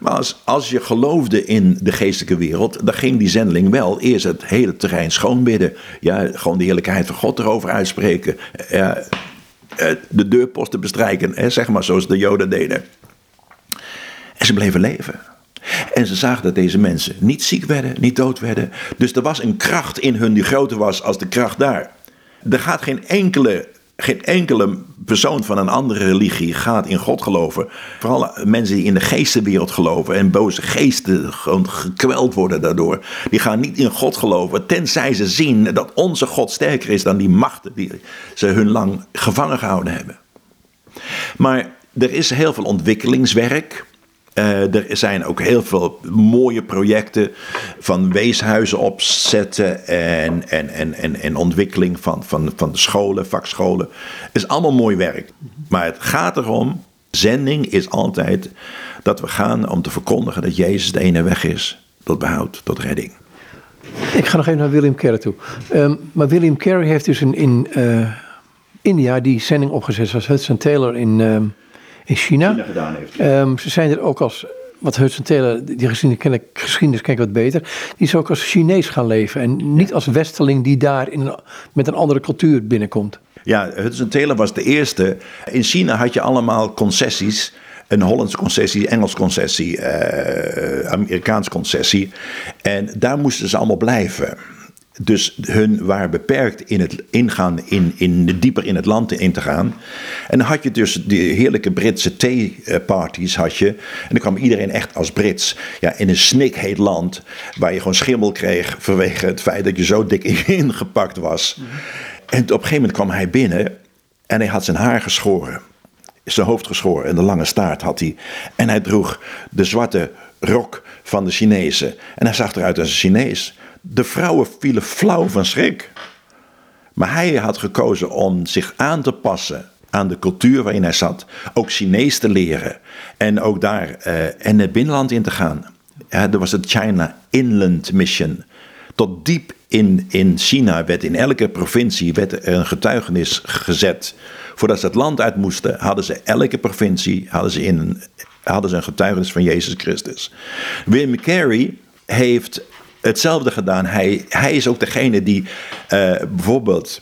Maar als, als je geloofde in de geestelijke wereld, dan ging die zendeling wel eerst het hele terrein schoonbidden. Ja, gewoon de heerlijkheid van God erover uitspreken. Ja, eh, de deurposten bestrijken, zeg maar zoals de Joden deden. En ze bleven leven. En ze zagen dat deze mensen niet ziek werden, niet dood werden. Dus er was een kracht in hun die groter was als de kracht daar. Er gaat geen enkele geen enkele persoon van een andere religie gaat in God geloven. Vooral mensen die in de geestenwereld geloven en boze geesten gewoon gekweld worden daardoor. Die gaan niet in God geloven, tenzij ze zien dat onze God sterker is dan die machten die ze hun lang gevangen gehouden hebben. Maar er is heel veel ontwikkelingswerk. Uh, er zijn ook heel veel mooie projecten van weeshuizen opzetten en, en, en, en, en ontwikkeling van, van, van de scholen, vakscholen. Het is allemaal mooi werk. Maar het gaat erom, zending is altijd dat we gaan om te verkondigen dat Jezus de ene weg is tot behoud, tot redding. Ik ga nog even naar William Carey toe. Um, maar William Carey heeft dus in, in uh, India die zending opgezet zoals Hudson Taylor in... Um, in China. China gedaan heeft. Um, ze zijn er ook als, wat Hudson Taylor, die geschiedenis ken ik, geschiedenis ken ik wat beter, die is ook als Chinees gaan leven en niet als westeling die daar in, met een andere cultuur binnenkomt. Ja, Hudson Taylor was de eerste. In China had je allemaal concessies een Hollandse concessie, Engels concessie, uh, Amerikaans concessie. En daar moesten ze allemaal blijven. Dus hun waren beperkt in het ingaan, in, in, dieper in het land in te gaan. En dan had je dus die heerlijke Britse theeparties had je. En dan kwam iedereen echt als Brits. Ja, in een snikheet land waar je gewoon schimmel kreeg vanwege het feit dat je zo dik ingepakt was. En op een gegeven moment kwam hij binnen en hij had zijn haar geschoren. Zijn hoofd geschoren en de lange staart had hij. En hij droeg de zwarte rok van de Chinezen. En hij zag eruit als een Chinees. De vrouwen vielen flauw van schrik. Maar hij had gekozen om zich aan te passen aan de cultuur waarin hij zat. Ook Chinees te leren. En ook daar uh, en het binnenland in te gaan. Ja, er was het China Inland Mission. Tot diep in, in China werd in elke provincie werd er een getuigenis gezet. Voordat ze het land uit moesten, hadden ze elke provincie hadden ze in hadden ze een getuigenis van Jezus Christus. William Carey heeft hetzelfde gedaan. Hij, hij is ook degene die uh, bijvoorbeeld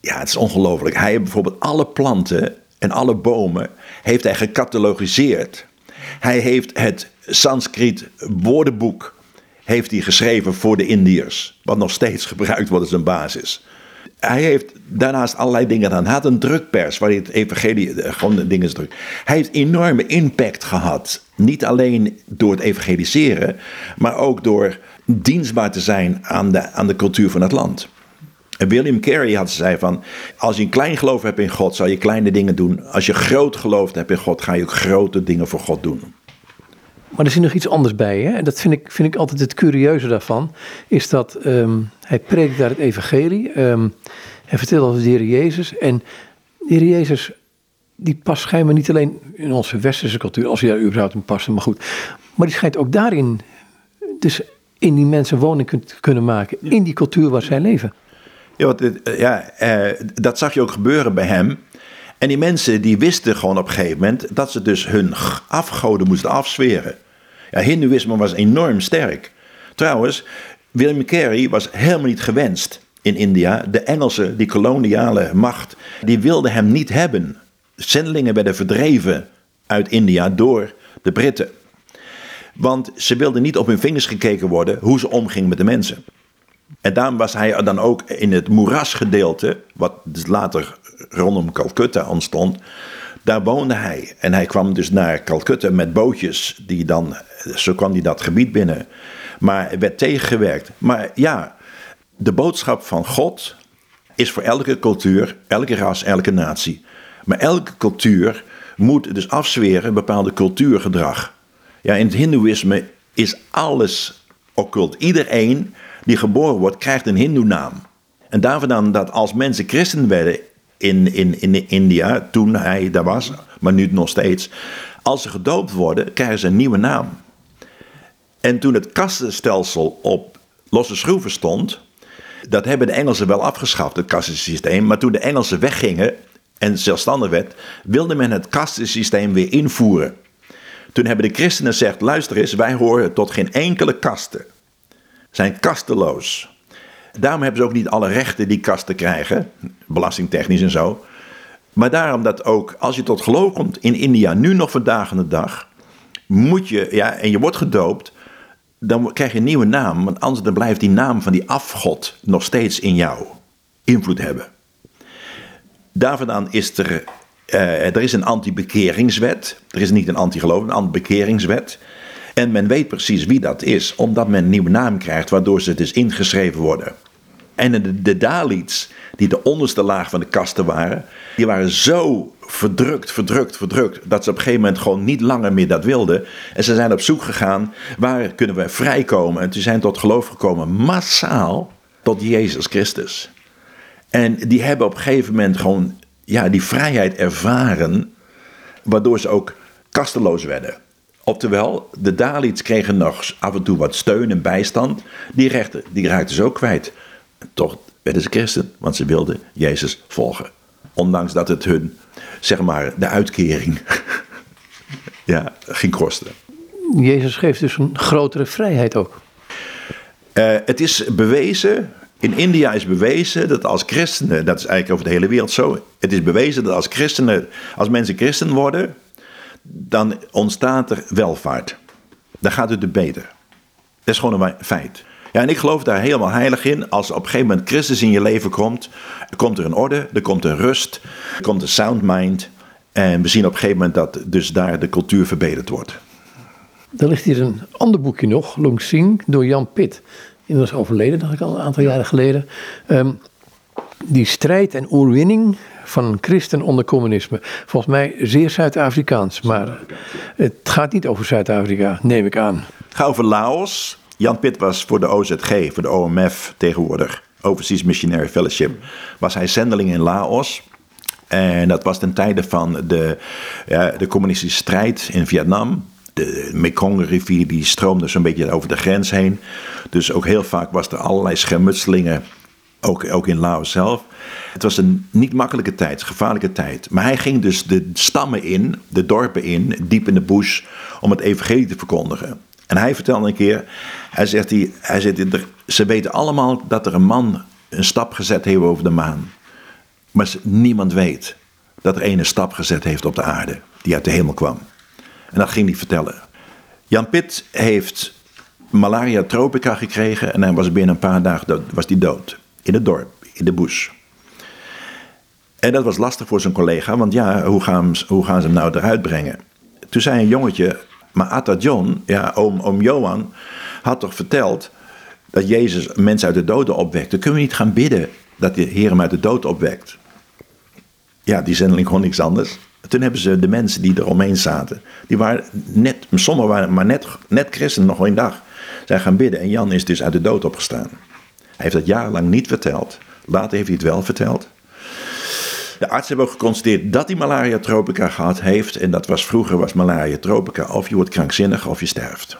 Ja, het is ongelooflijk. Hij heeft bijvoorbeeld alle planten en alle bomen heeft hij gecatalogiseerd. Hij heeft het Sanskriet woordenboek heeft hij geschreven voor de Indiërs, wat nog steeds gebruikt wordt als een basis. Hij heeft daarnaast allerlei dingen gedaan. Hij had een drukpers waar hij het evangelie eh, gewoon dingen drukt. Hij heeft enorme impact gehad. Niet alleen door het evangeliseren, maar ook door dienstbaar te zijn aan de, aan de cultuur van het land. En William Carey had zei van, als je een klein geloof hebt in God, zal je kleine dingen doen. Als je groot geloof hebt in God, ga je ook grote dingen voor God doen. Maar er zit nog iets anders bij. Hè? En dat vind ik, vind ik altijd het curieuze daarvan. Is dat ehm, hij preekt daar het evangelie. Um, hij vertelt over de Heer Jezus. En de Heer Jezus, die past schijnbaar niet alleen in onze westerse cultuur. Als hij daar überhaupt in past, maar goed. Maar die schijnt ook daarin, dus in die mensen woning kunnen maken. In die cultuur waar zij leven. Ja, wat, eh, ja eh, dat zag je ook gebeuren bij hem. En die mensen die wisten gewoon op een gegeven moment dat ze dus hun afgoden moesten afzweren. Ja, Hindoeïsme was enorm sterk. Trouwens, William Carey was helemaal niet gewenst in India. De Engelsen, die koloniale macht, die wilden hem niet hebben. Zendelingen werden verdreven uit India door de Britten. Want ze wilden niet op hun vingers gekeken worden hoe ze omgingen met de mensen. En daarom was hij dan ook in het moerasgedeelte, wat dus later rondom Calcutta ontstond, daar woonde hij. En hij kwam dus naar Calcutta met bootjes, die dan, zo kwam hij dat gebied binnen. Maar werd tegengewerkt. Maar ja, de boodschap van God is voor elke cultuur, elke ras, elke natie. Maar elke cultuur moet dus afzweren bepaalde cultuurgedrag. Ja, in het Hindoeïsme is alles occult. Iedereen die geboren wordt, krijgt een Hindoe-naam. En daarvan dan dat als mensen christen werden in, in, in India, toen hij daar was, maar nu nog steeds, als ze gedoopt worden, krijgen ze een nieuwe naam. En toen het kastenstelsel op losse schroeven stond, dat hebben de Engelsen wel afgeschaft, het kastensysteem. Maar toen de Engelsen weggingen en zelfstandig werd, wilde men het kastensysteem weer invoeren. Toen hebben de christenen gezegd: luister eens, wij horen tot geen enkele kasten. Zijn kasteloos. Daarom hebben ze ook niet alle rechten die kasten krijgen, belastingtechnisch en zo. Maar daarom dat ook als je tot geloof komt in India, nu nog vandaag aan de dag, moet je, ja, en je wordt gedoopt, dan krijg je een nieuwe naam. Want anders dan blijft die naam van die afgod nog steeds in jou invloed hebben. Daarvandaan is er, uh, er is een anti-bekeringswet. Er is niet een anti-geloof, een anti-bekeringswet. En men weet precies wie dat is, omdat men een nieuwe naam krijgt, waardoor ze dus ingeschreven worden. En de, de Dalits, die de onderste laag van de kasten waren, die waren zo verdrukt, verdrukt, verdrukt, dat ze op een gegeven moment gewoon niet langer meer dat wilden. En ze zijn op zoek gegaan, waar kunnen we vrijkomen? En ze zijn tot geloof gekomen, massaal, tot Jezus Christus. En die hebben op een gegeven moment gewoon ja, die vrijheid ervaren, waardoor ze ook kasteloos werden. Oftewel, de Dalits kregen nog af en toe wat steun en bijstand. Die rechten, die raakten ze ook kwijt. toch werden ze christen, want ze wilden Jezus volgen. Ondanks dat het hun, zeg maar, de uitkering ja, ging kosten. Jezus geeft dus een grotere vrijheid ook. Uh, het is bewezen, in India is bewezen dat als christenen, dat is eigenlijk over de hele wereld zo, het is bewezen dat als christenen, als mensen christen worden, dan ontstaat er welvaart. Dan gaat het er beter. Dat is gewoon een feit. Ja, en ik geloof daar helemaal heilig in. Als op een gegeven moment Christus in je leven komt, komt er een orde, er komt een rust, er komt een sound mind. En we zien op een gegeven moment dat dus daar de cultuur verbeterd wordt. Er ligt hier een ander boekje nog, Long Sing, door Jan Pitt. Inmiddels overleden, dacht ik al een aantal jaren geleden. Ehm, die strijd en oerwinning van christen onder communisme. Volgens mij zeer Zuid-Afrikaans, maar het gaat niet over Zuid-Afrika, neem ik aan. Het gaat over Laos. Jan Pitt was voor de OZG, voor de OMF tegenwoordig, Overseas Missionary Fellowship, was hij zendeling in Laos. En dat was ten tijde van de, ja, de communistische strijd in Vietnam. De Mekong-rivier die stroomde zo'n beetje over de grens heen. Dus ook heel vaak was er allerlei schermutselingen ook, ook in Laos zelf. Het was een niet makkelijke tijd, gevaarlijke tijd. Maar hij ging dus de stammen in, de dorpen in, diep in de bush, om het evangelie te verkondigen. En hij vertelde een keer, hij zegt, hij, hij zegt ze weten allemaal dat er een man een stap gezet heeft over de maan. Maar niemand weet dat er ene stap gezet heeft op de aarde die uit de hemel kwam. En dat ging hij vertellen. Jan Pitt heeft malaria tropica gekregen en hij was binnen een paar dagen dood, was die dood. In het dorp, in de bush. En dat was lastig voor zijn collega, want ja, hoe gaan, hoe gaan ze hem nou eruit brengen? Toen zei een jongetje, maar Atta John, ja, oom, oom Johan, had toch verteld dat Jezus mensen uit de doden opwekte. Kunnen we niet gaan bidden dat de Heer hem uit de dood opwekt? Ja, die zendeling kon niks anders. Toen hebben ze de mensen die er omheen zaten, die waren net, sommigen waren maar net, net christen nog een dag, zijn gaan bidden. En Jan is dus uit de dood opgestaan. Hij heeft dat jarenlang niet verteld. Later heeft hij het wel verteld. De artsen hebben ook geconstateerd dat hij malaria tropica gehad heeft. En dat was vroeger was malaria tropica. Of je wordt krankzinnig of je sterft.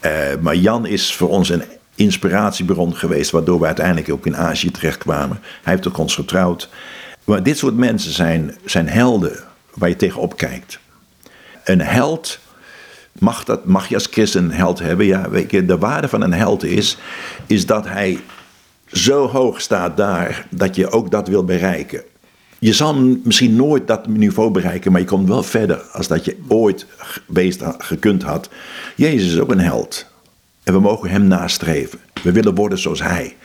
Uh, maar Jan is voor ons een inspiratiebron geweest. Waardoor we uiteindelijk ook in Azië terechtkwamen. Hij heeft ook ons getrouwd. Maar dit soort mensen zijn, zijn helden waar je tegenop kijkt. Een held, mag, dat, je als christen een held hebben? Ja, weet je, de waarde van een held is, is dat hij zo hoog staat daar dat je ook dat wil bereiken. Je zal misschien nooit dat niveau bereiken, maar je komt wel verder als dat je ooit beest gekund had. Jezus is ook een held. En we mogen hem nastreven. We willen worden zoals hij.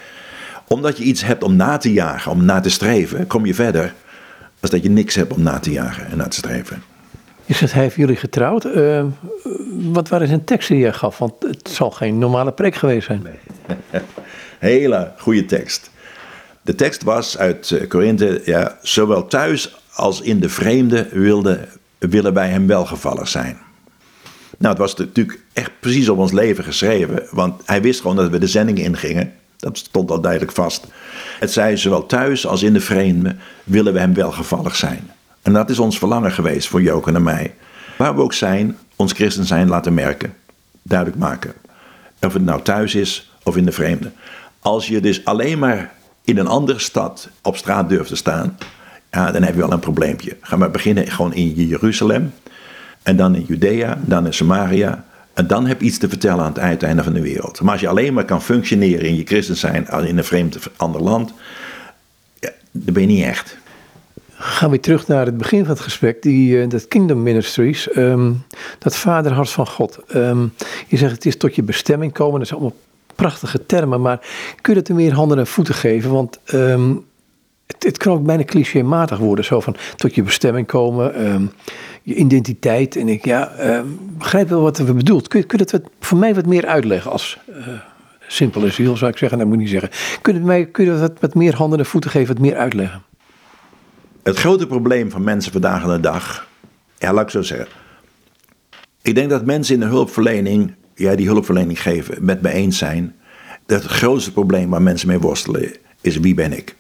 Omdat je iets hebt om na te jagen, om na te streven, kom je verder. Als dat je niks hebt om na te jagen en na te streven. Je zegt, hij heeft jullie getrouwd. Uh, wat waren zijn teksten die je gaf? Want het zal geen normale preek geweest zijn. Nee. Hele goede tekst. De tekst was uit eh, Korinthe, ja, zowel thuis als in de vreemde wilde, willen wij hem welgevallig zijn. Nou, het was natuurlijk echt precies op ons leven geschreven, want hij wist gewoon dat we de zending ingingen. Dat stond al duidelijk vast. Het zei zowel thuis als in de vreemde willen we hem welgevallig zijn. En dat is ons verlangen geweest voor Joken en mij. Waar we ook zijn, ons christen zijn laten merken, duidelijk maken. Of het nou thuis is of in de vreemde. Als je dus alleen maar in een andere stad op straat durft te staan, ja, dan heb je wel een probleempje. Ga maar beginnen gewoon in Jeruzalem, en dan in Judea, dan in Samaria. En dan heb je iets te vertellen aan het uiteinde van de wereld. Maar als je alleen maar kan functioneren in je christen zijn in een vreemd ander land, ja, dan ben je niet echt. Gaan we terug naar het begin van het gesprek, die, uh, dat Kingdom Ministries, ehm, dat vaderhart van God. Ehm, je zegt het is tot je bestemming komen, dat zijn allemaal prachtige termen, maar kun je dat er meer handen en voeten geven? Want ehm, het, het, kan ook bijna clichématig worden, zo van tot je bestemming komen, je identiteit. En ik ja, begrijp wel wat we bedoelt. Kun kun je dat voor mij wat meer uitleggen als uh, simpele ziel, zou ik zeggen, dat moet ik niet zeggen. Kun je, mij, kun je dat wat meer handen en voeten geven, wat meer uitleggen? Het grote probleem van mensen vandaag aan de dag, ja, laat ik zo zeggen. Ik denk dat mensen in de hulpverlening, ja, die hulpverlening geven, met me eens zijn. Dat het grootste probleem waar mensen mee worstelen is wie ben ik?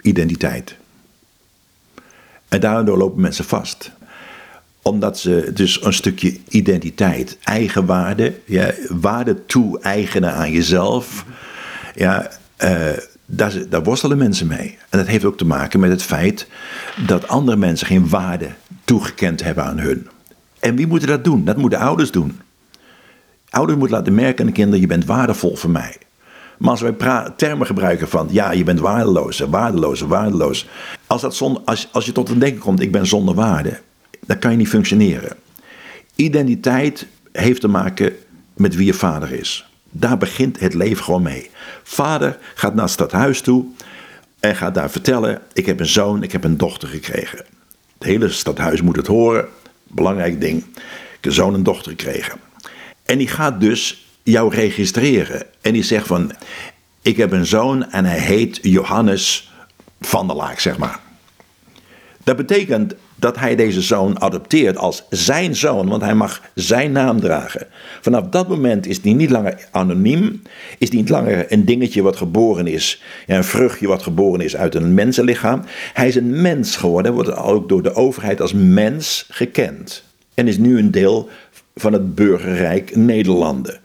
Identiteit. En daardoor lopen mensen vast omdat ze dus een stukje identiteit, eigenwaarde, ja, waarde toe-eigenen aan jezelf. Ja, uh, daar, daar worstelen mensen mee. En dat heeft ook te maken met het feit dat andere mensen geen waarde toegekend hebben aan hun. En wie moet dat doen? Dat moeten ouders doen. Ouders moeten laten merken aan de kinderen: je bent waardevol voor mij. Maar als wij termen gebruiken van ja, je bent waardeloos, waardeloos, waardeloos. Als, dat zon, als, als je tot een denken komt: ik ben zonder waarde, dan kan je niet functioneren. Identiteit heeft te maken met wie je vader is. Daar begint het leven gewoon mee. Vader gaat naar het stadhuis toe en gaat daar vertellen: Ik heb een zoon, ik heb een dochter gekregen. Het hele stadhuis moet het horen. Belangrijk ding. Ik heb een zoon en dochter gekregen. En die gaat dus jou registreren. En die zegt van: Ik heb een zoon en hij heet Johannes van der Laak, zeg maar. Dat betekent dat hij deze zoon adopteert als zijn zoon, want hij mag zijn naam dragen. Vanaf dat moment is hij niet langer anoniem, is hij niet langer een dingetje wat geboren is, een vruchtje wat geboren is uit een mensenlichaam. Hij is een mens geworden, wordt ook door de overheid als mens gekend en is nu een deel van het burgerrijk Nederlanden.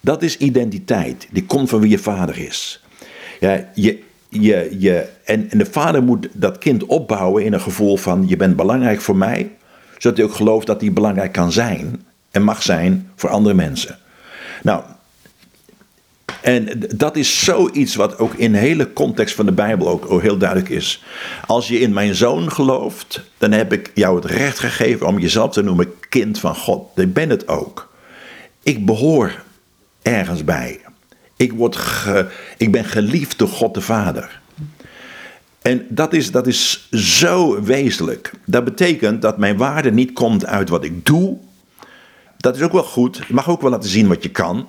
Dat is identiteit, die komt van wie je vader is. Ja, je je, en, en de vader moet dat kind opbouwen in een gevoel van je bent belangrijk voor mij, zodat hij ook gelooft dat hij belangrijk kan zijn en mag zijn voor andere mensen. Nou, En dat is zoiets wat ook in de hele context van de Bijbel ook heel duidelijk is. Als je in mijn zoon gelooft, dan heb ik jou het recht gegeven om jezelf te noemen kind van God. Ik ben het ook. Ik behoor ergens bij. Ik, word ik ben geliefd door God de Vader. En dat is, dat is zo wezenlijk. Dat betekent dat mijn waarde niet komt uit wat ik doe. Dat is ook wel goed. Je mag ook wel laten zien wat je kan.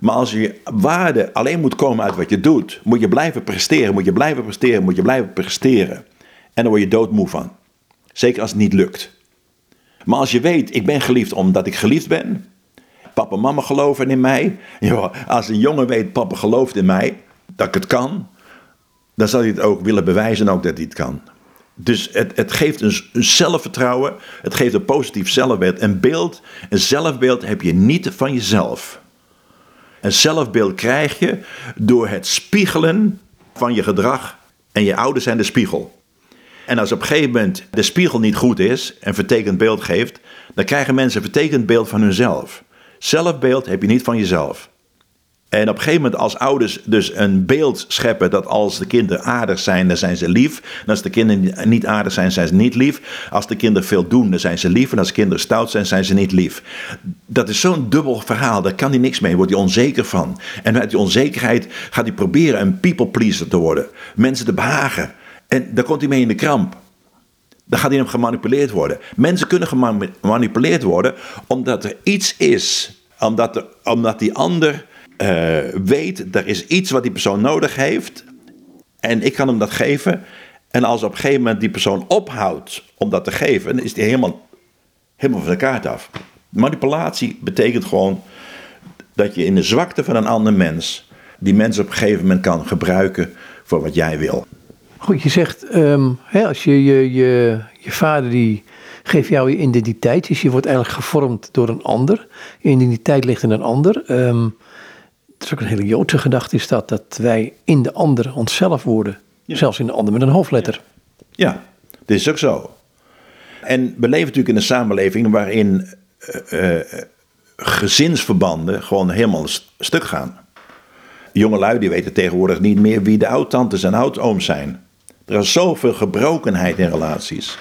Maar als je waarde alleen moet komen uit wat je doet, moet je blijven presteren, moet je blijven presteren, moet je blijven presteren. En dan word je doodmoe van. Zeker als het niet lukt. Maar als je weet, ik ben geliefd omdat ik geliefd ben. Papa en mama geloven in mij. Als een jongen weet, papa gelooft in mij, dat ik het kan. Dan zal hij het ook willen bewijzen ook dat hij het kan. Dus het, het geeft een, een, zelfvertrouwen. Het geeft een positief zelfbeeld. Een beeld, een zelfbeeld heb je niet van jezelf. Een zelfbeeld krijg je door het spiegelen van je gedrag. En je ouders zijn de spiegel. En als op een gegeven moment de spiegel niet goed is en vertekend beeld geeft, dan krijgen mensen een vertekend beeld van hunzelf. Zelfbeeld heb je niet van jezelf. En op een gegeven moment als ouders dus een beeld scheppen dat als de kinderen aardig zijn, dan zijn ze lief. En als de kinderen niet aardig zijn, zijn ze niet lief. Als de kinderen veel doen, dan zijn ze lief. En als de kinderen stout zijn, zijn ze niet lief. Dat is zo'n dubbel verhaal, daar kan hij niks mee, wordt hij onzeker van. En uit die onzekerheid gaat hij proberen een people pleaser te worden. Mensen te behagen. En daar komt hij mee in de kramp. Dan gaat hij hem gemanipuleerd worden. Mensen kunnen gemanipuleerd worden omdat er iets is. Omdat, er, omdat die ander uh, weet, er is iets wat die persoon nodig heeft. En ik kan hem dat geven. En als op een gegeven moment die persoon ophoudt om dat te geven, dan is die helemaal, helemaal van de kaart af. Manipulatie betekent gewoon dat je in de zwakte van een ander mens, die mens op een gegeven moment kan gebruiken voor wat jij wil. Goed, je zegt, um, hè, als je, je, je, je vader die geeft jou je identiteit, dus je wordt eigenlijk gevormd door een ander. Je identiteit ligt in een ander. Um, het is ook een hele Joodse gedachte is dat, dat wij in de ander onszelf worden. Zelfs in de ander met een hoofdletter. Ja, dit is ook zo. En we leven natuurlijk in een samenleving waarin uh, uh, gezinsverbanden gewoon helemaal stuk gaan. Jongelui die weten tegenwoordig niet meer wie de oudtantes en oudooms zijn. Er is zoveel gebrokenheid in relaties.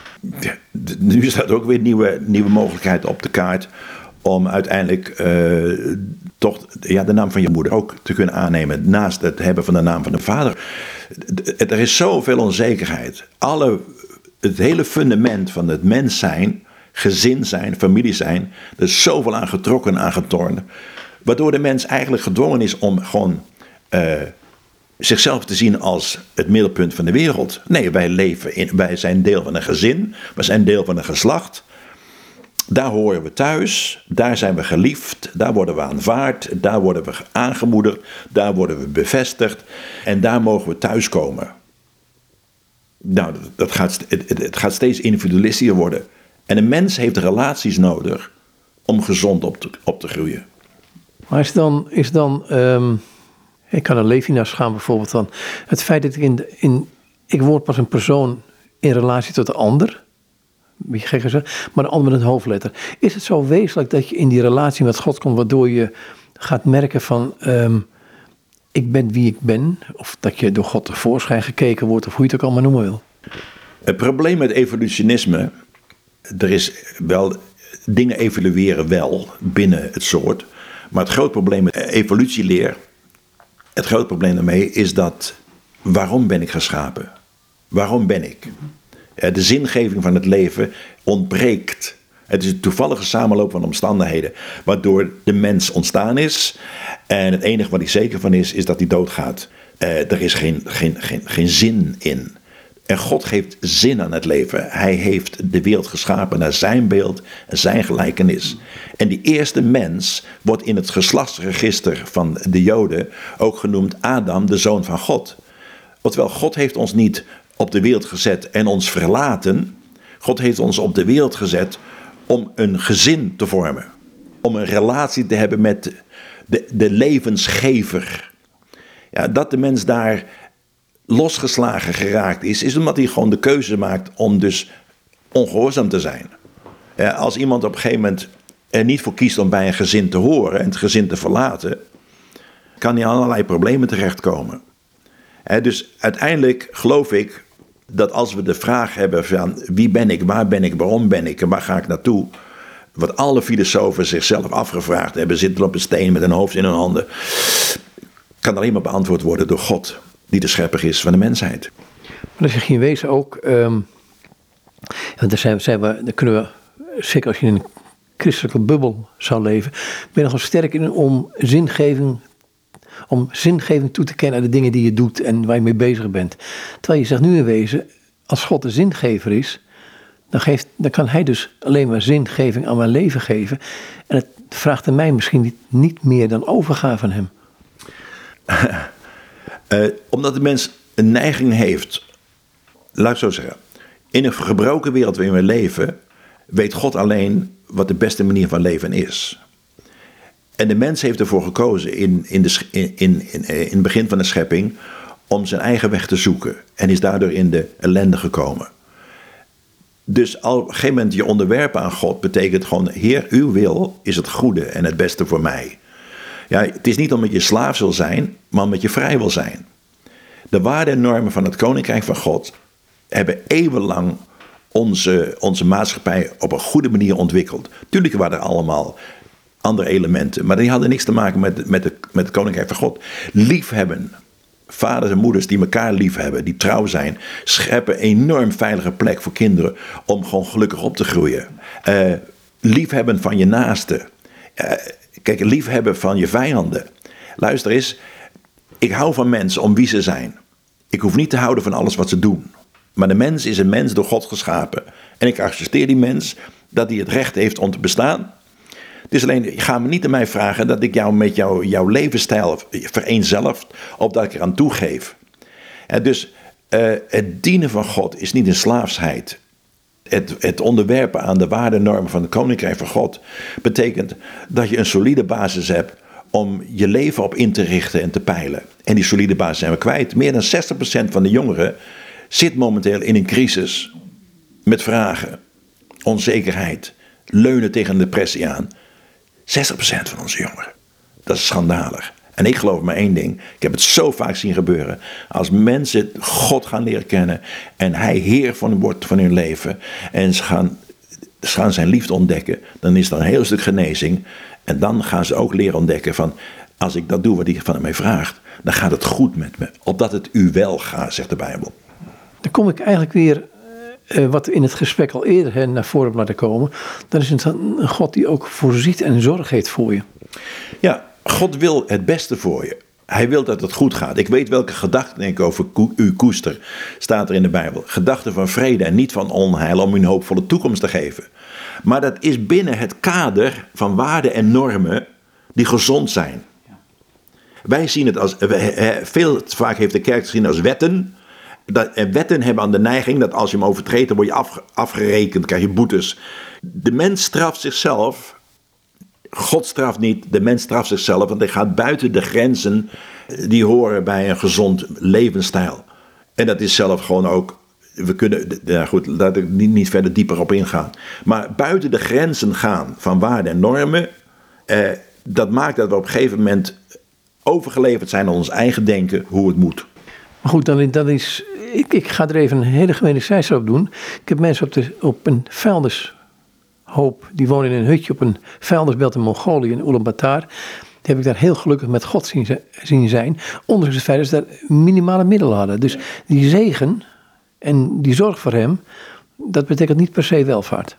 Nu staat ook weer nieuwe, nieuwe mogelijkheid op de kaart om uiteindelijk uh, toch ja, de naam van je moeder ook te kunnen aannemen naast het hebben van de naam van de vader. Er is zoveel onzekerheid. Alle, het hele fundament van het mens zijn, gezin zijn, familie zijn, er is zoveel aan getrokken, aan getornd. Waardoor de mens eigenlijk gedwongen is om gewoon uh, zichzelf te zien als het middelpunt van de wereld. Nee, wij, leven in, wij zijn deel van een gezin, wij zijn deel van een geslacht. Daar horen we thuis, daar zijn we geliefd, daar worden we aanvaard, daar worden we aangemoedigd, daar worden we bevestigd en daar mogen we thuiskomen. Nou, dat gaat, het, gaat steeds individualistischer worden. En een mens heeft relaties nodig om gezond op te, op te groeien. Maar is dan, is dan um, ik kan een Levinas gaan bijvoorbeeld van het feit dat ik in, in, ik word pas een persoon in relatie tot de ander beetje gek maar een ander met een hoofdletter. Is het zo wezenlijk dat je in die relatie met God komt, waardoor je gaat merken van, um, ik ben wie ik ben, of dat je door God tevoorschijn gekeken wordt, of hoe je het ook allemaal noemen wil? Het probleem met evolutionisme, er is wel, dingen evolueren wel binnen het soort, maar het groot probleem met evolutieleer, het groot probleem daarmee is dat, waarom ben ik geschapen? Waarom ben ik? Eh, de zingeving van het leven ontbreekt. Het is een toevallige samenloop van omstandigheden waardoor de mens ontstaan is. En het enige wat hij zeker van is, is dat hij doodgaat. Uh, er is geen, geen, geen, geen zin in. En God geeft zin aan het leven. Hij heeft de wereld geschapen naar zijn beeld en zijn gelijkenis. En die eerste mens wordt in het geslachtsregister van de Joden ook genoemd Adam, de zoon van God. Oftewel, God heeft ons niet op de wereld gezet en ons verlaten. God heeft ons op de wereld gezet om een gezin te vormen. Om een relatie te hebben met de, de levensgever. Ja, dat de mens daar losgeslagen geraakt is, is omdat hij gewoon de keuze maakt om dus ongehoorzaam te zijn. Als iemand op een gegeven moment er niet voor kiest om bij een gezin te horen en het gezin te verlaten, kan hij allerlei problemen terechtkomen. dus uiteindelijk geloof ik dat als we de vraag hebben van wie ben ik, waar ben ik, waarom ben ik en waar ga ik naartoe, wat alle filosofen zichzelf afgevraagd hebben, zitten op een steen met een hoofd in hun handen, kan alleen maar beantwoord worden door God, die de schepper is van de mensheid. Maar je in wezen ook, um, want daar, zijn, zijn we, daar kunnen we, zeker als je in een christelijke bubbel zou leven, ben je nogal sterk in om zingeving om zingeving toe te kennen aan de dingen die je doet en waar je mee bezig bent. Terwijl je zegt nu in wezen, als God de zingever is, dan, geeft, dan kan hij dus alleen maar zingeving aan mijn leven geven. En het vraagt aan mij misschien niet, niet meer dan overgave van hem. uh, omdat de mens een neiging heeft, laat ik zo zeggen, in een gebroken wereld waarin we leven, weet God alleen wat de beste manier van leven is. En de mens heeft ervoor gekozen in, in, de, in, in, in, in het begin van de schepping om zijn eigen weg te zoeken. En is daardoor in de ellende gekomen. Dus al op een gegeven moment je onderwerpen aan God betekent gewoon: Heer, uw wil is het goede en het beste voor mij. Ja, het is niet omdat je slaaf zal zijn, maar omdat je vrij wil zijn. De waarden en normen van het koninkrijk van God hebben eeuwenlang onze, onze maatschappij op een goede manier ontwikkeld. Tuurlijk waren er allemaal andere elementen. Maar die hadden niks te maken met, met, de, met het koninkrijk van God. Liefhebben. Vaders en moeders die elkaar lief hebben, die trouw zijn, scheppen een enorm veilige plek voor kinderen om gewoon gelukkig op te groeien. Uh, liefhebben van je naaste. Uh, kijk, liefhebben van je vijanden. Luister eens, ik hou van mensen om wie ze zijn. Ik hoef niet te houden van alles wat ze doen. Maar de mens is een mens door God geschapen. En ik accepteer die mens dat hij het recht heeft om te bestaan het is alleen, ga me niet aan mij vragen dat ik jou met jou, jouw levensstijl vereenzelft of dat ik eraan toegeef. En dus uh, het dienen van God is niet een slaafsheid. Het, het onderwerpen aan de waardenormen van het koninkrijk van God betekent dat je een solide basis hebt om je leven op in te richten en te peilen. En die solide basis zijn we kwijt. Meer dan 60% van de jongeren zit momenteel in een crisis met vragen, onzekerheid, leunen tegen depressie aan. 60% van onze jongeren. Dat is schandalig. En ik geloof maar één ding. Ik heb het zo vaak zien gebeuren. Als mensen God gaan leren kennen. En Hij Heer van wordt van hun leven. En ze gaan, ze gaan zijn liefde ontdekken. Dan is er een heel stuk genezing. En dan gaan ze ook leren ontdekken van. Als ik dat doe wat hij van mij vraagt. Dan gaat het goed met me. Opdat het u wel gaat, zegt de Bijbel. Dan kom ik eigenlijk weer uh, wat in het gesprek al eerder hè, naar voren laten komen, dan is het een God die ook voorziet en zorg heeft voor je. Ja, God wil het beste voor je. Hij wil dat het goed gaat. Ik weet welke gedachten ik over u koester, staat er in de Bijbel. Gedachten van vrede en niet van onheil om u een hoopvolle toekomst te geven. Maar dat is binnen het kader van waarden en normen die gezond zijn. Wij zien het als, veel vaak heeft de kerk gezien als wetten, dat, wetten hebben aan de neiging dat als je hem overtreedt, dan word je af, afgerekend, krijg je boetes. De mens straft zichzelf. God straft niet, de mens straft zichzelf, want hij gaat buiten de grenzen die horen bij een gezond levensstijl. En dat is zelf gewoon ook. We kunnen, ja goed, laat ik niet, niet verder dieper op ingaan. Maar buiten de grenzen gaan van waarden en normen, eh, dat maakt dat we op een gegeven moment overgeleverd zijn aan ons eigen denken hoe het moet. Maar goed, dan, dan is ik, ik ga er even een hele gemene cijfer op doen. Ik heb mensen op, de, op een vuilnishoop, die wonen in een hutje op een vuilnisbelt in Mongolië, in Ulaanbaatar. Die heb ik daar heel gelukkig met God zien, zien zijn. Ondanks het feit dat ze daar minimale middelen hadden. Dus die zegen en die zorg voor hem, dat betekent niet per se welvaart.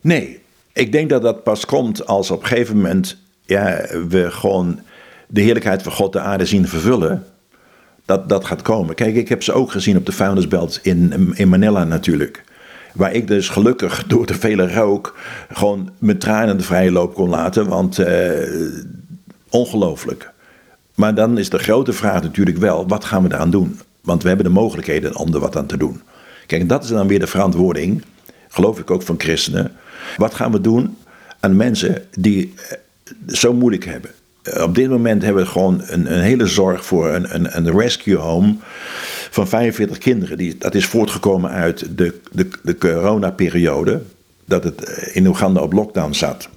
Nee, ik denk dat dat pas komt als op een gegeven moment ja, we gewoon de heerlijkheid van God de aarde zien vervullen dat, dat gaat komen. Kijk, ik heb ze ook gezien op de vuilnisbelt in, in Manila natuurlijk. Waar ik dus gelukkig door de vele rook gewoon mijn tranen de vrije loop kon laten. Want uh, ongelooflijk. Maar dan is de grote vraag natuurlijk wel, wat gaan we eraan doen? Want we hebben de mogelijkheden om er wat aan te doen. Kijk, dat is dan weer de verantwoording, geloof ik ook van christenen. Wat gaan we doen aan mensen die zo moeilijk hebben? Eh, op dit moment hebben we gewoon een, een hele zorg voor een, een, een rescue home van 45 kinderen. Die, dat is voortgekomen uit de, de, de coronaperiode, dat het eh, in Oeganda op lockdown zat.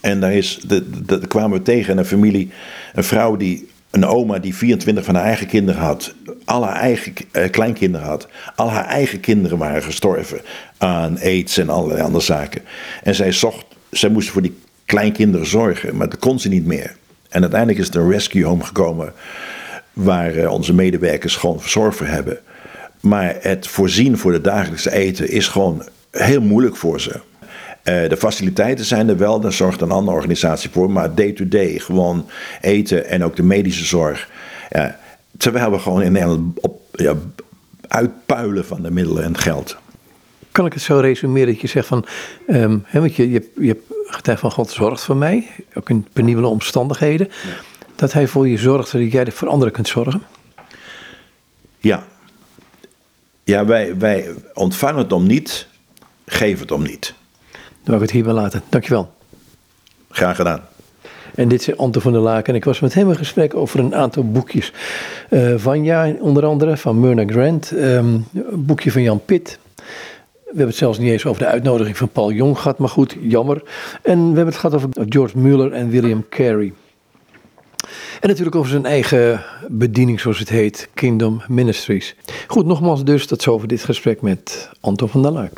En daar, is, de, kwamen we tegen een familie, een vrouw die, een oma die 24 van haar eigen kinderen had. Al haar eigen eh, kleinkinderen had. Al haar eigen kinderen waren gestorven aan aids en allerlei andere zaken. En zij, zocht, zij moest voor die kleinkinderen zorgen, maar dat kon ze niet meer. En uiteindelijk is er een rescue home gekomen waar eh, onze medewerkers gewoon zorg voor hebben. Maar het voorzien voor de dagelijkse eten is gewoon heel moeilijk voor ze. Uh, de faciliteiten zijn er wel, daar zorgt een andere organisatie voor. Maar day-to-day, gewoon eten en ook de medische zorg. Uh, terwijl we gewoon in Nederland op, ja, uitpuilen van de middelen en het geld. Kan ik het zo resumeren dat je zegt van, um, hè, want je, je, je hebt getuigd van God zorgt voor mij, ook in penibele omstandigheden. Ja. Dat hij voor je zorgt zodat jij voor anderen kunt zorgen? Ja. Ja, wij, wij ontvangen het om niet, geven het om niet. Dan wil ik het hierbij laten. Dankjewel. Graag gedaan. En dit is Anton van der Laken. En ik was met hem in gesprek over een aantal boekjes. Uh, van ja, onder andere van Myrna Grant. Um, een boekje van Jan Pitt. We hebben het zelfs niet eens over de uitnodiging van Paul Jong gehad, maar goed, jammer. En we hebben het gehad over George Muller en William Carey. En natuurlijk over zijn eigen bediening, zoals het heet, Kingdom Ministries. Goed, nogmaals dus, dat zo over dit gesprek met Anton van der Laak.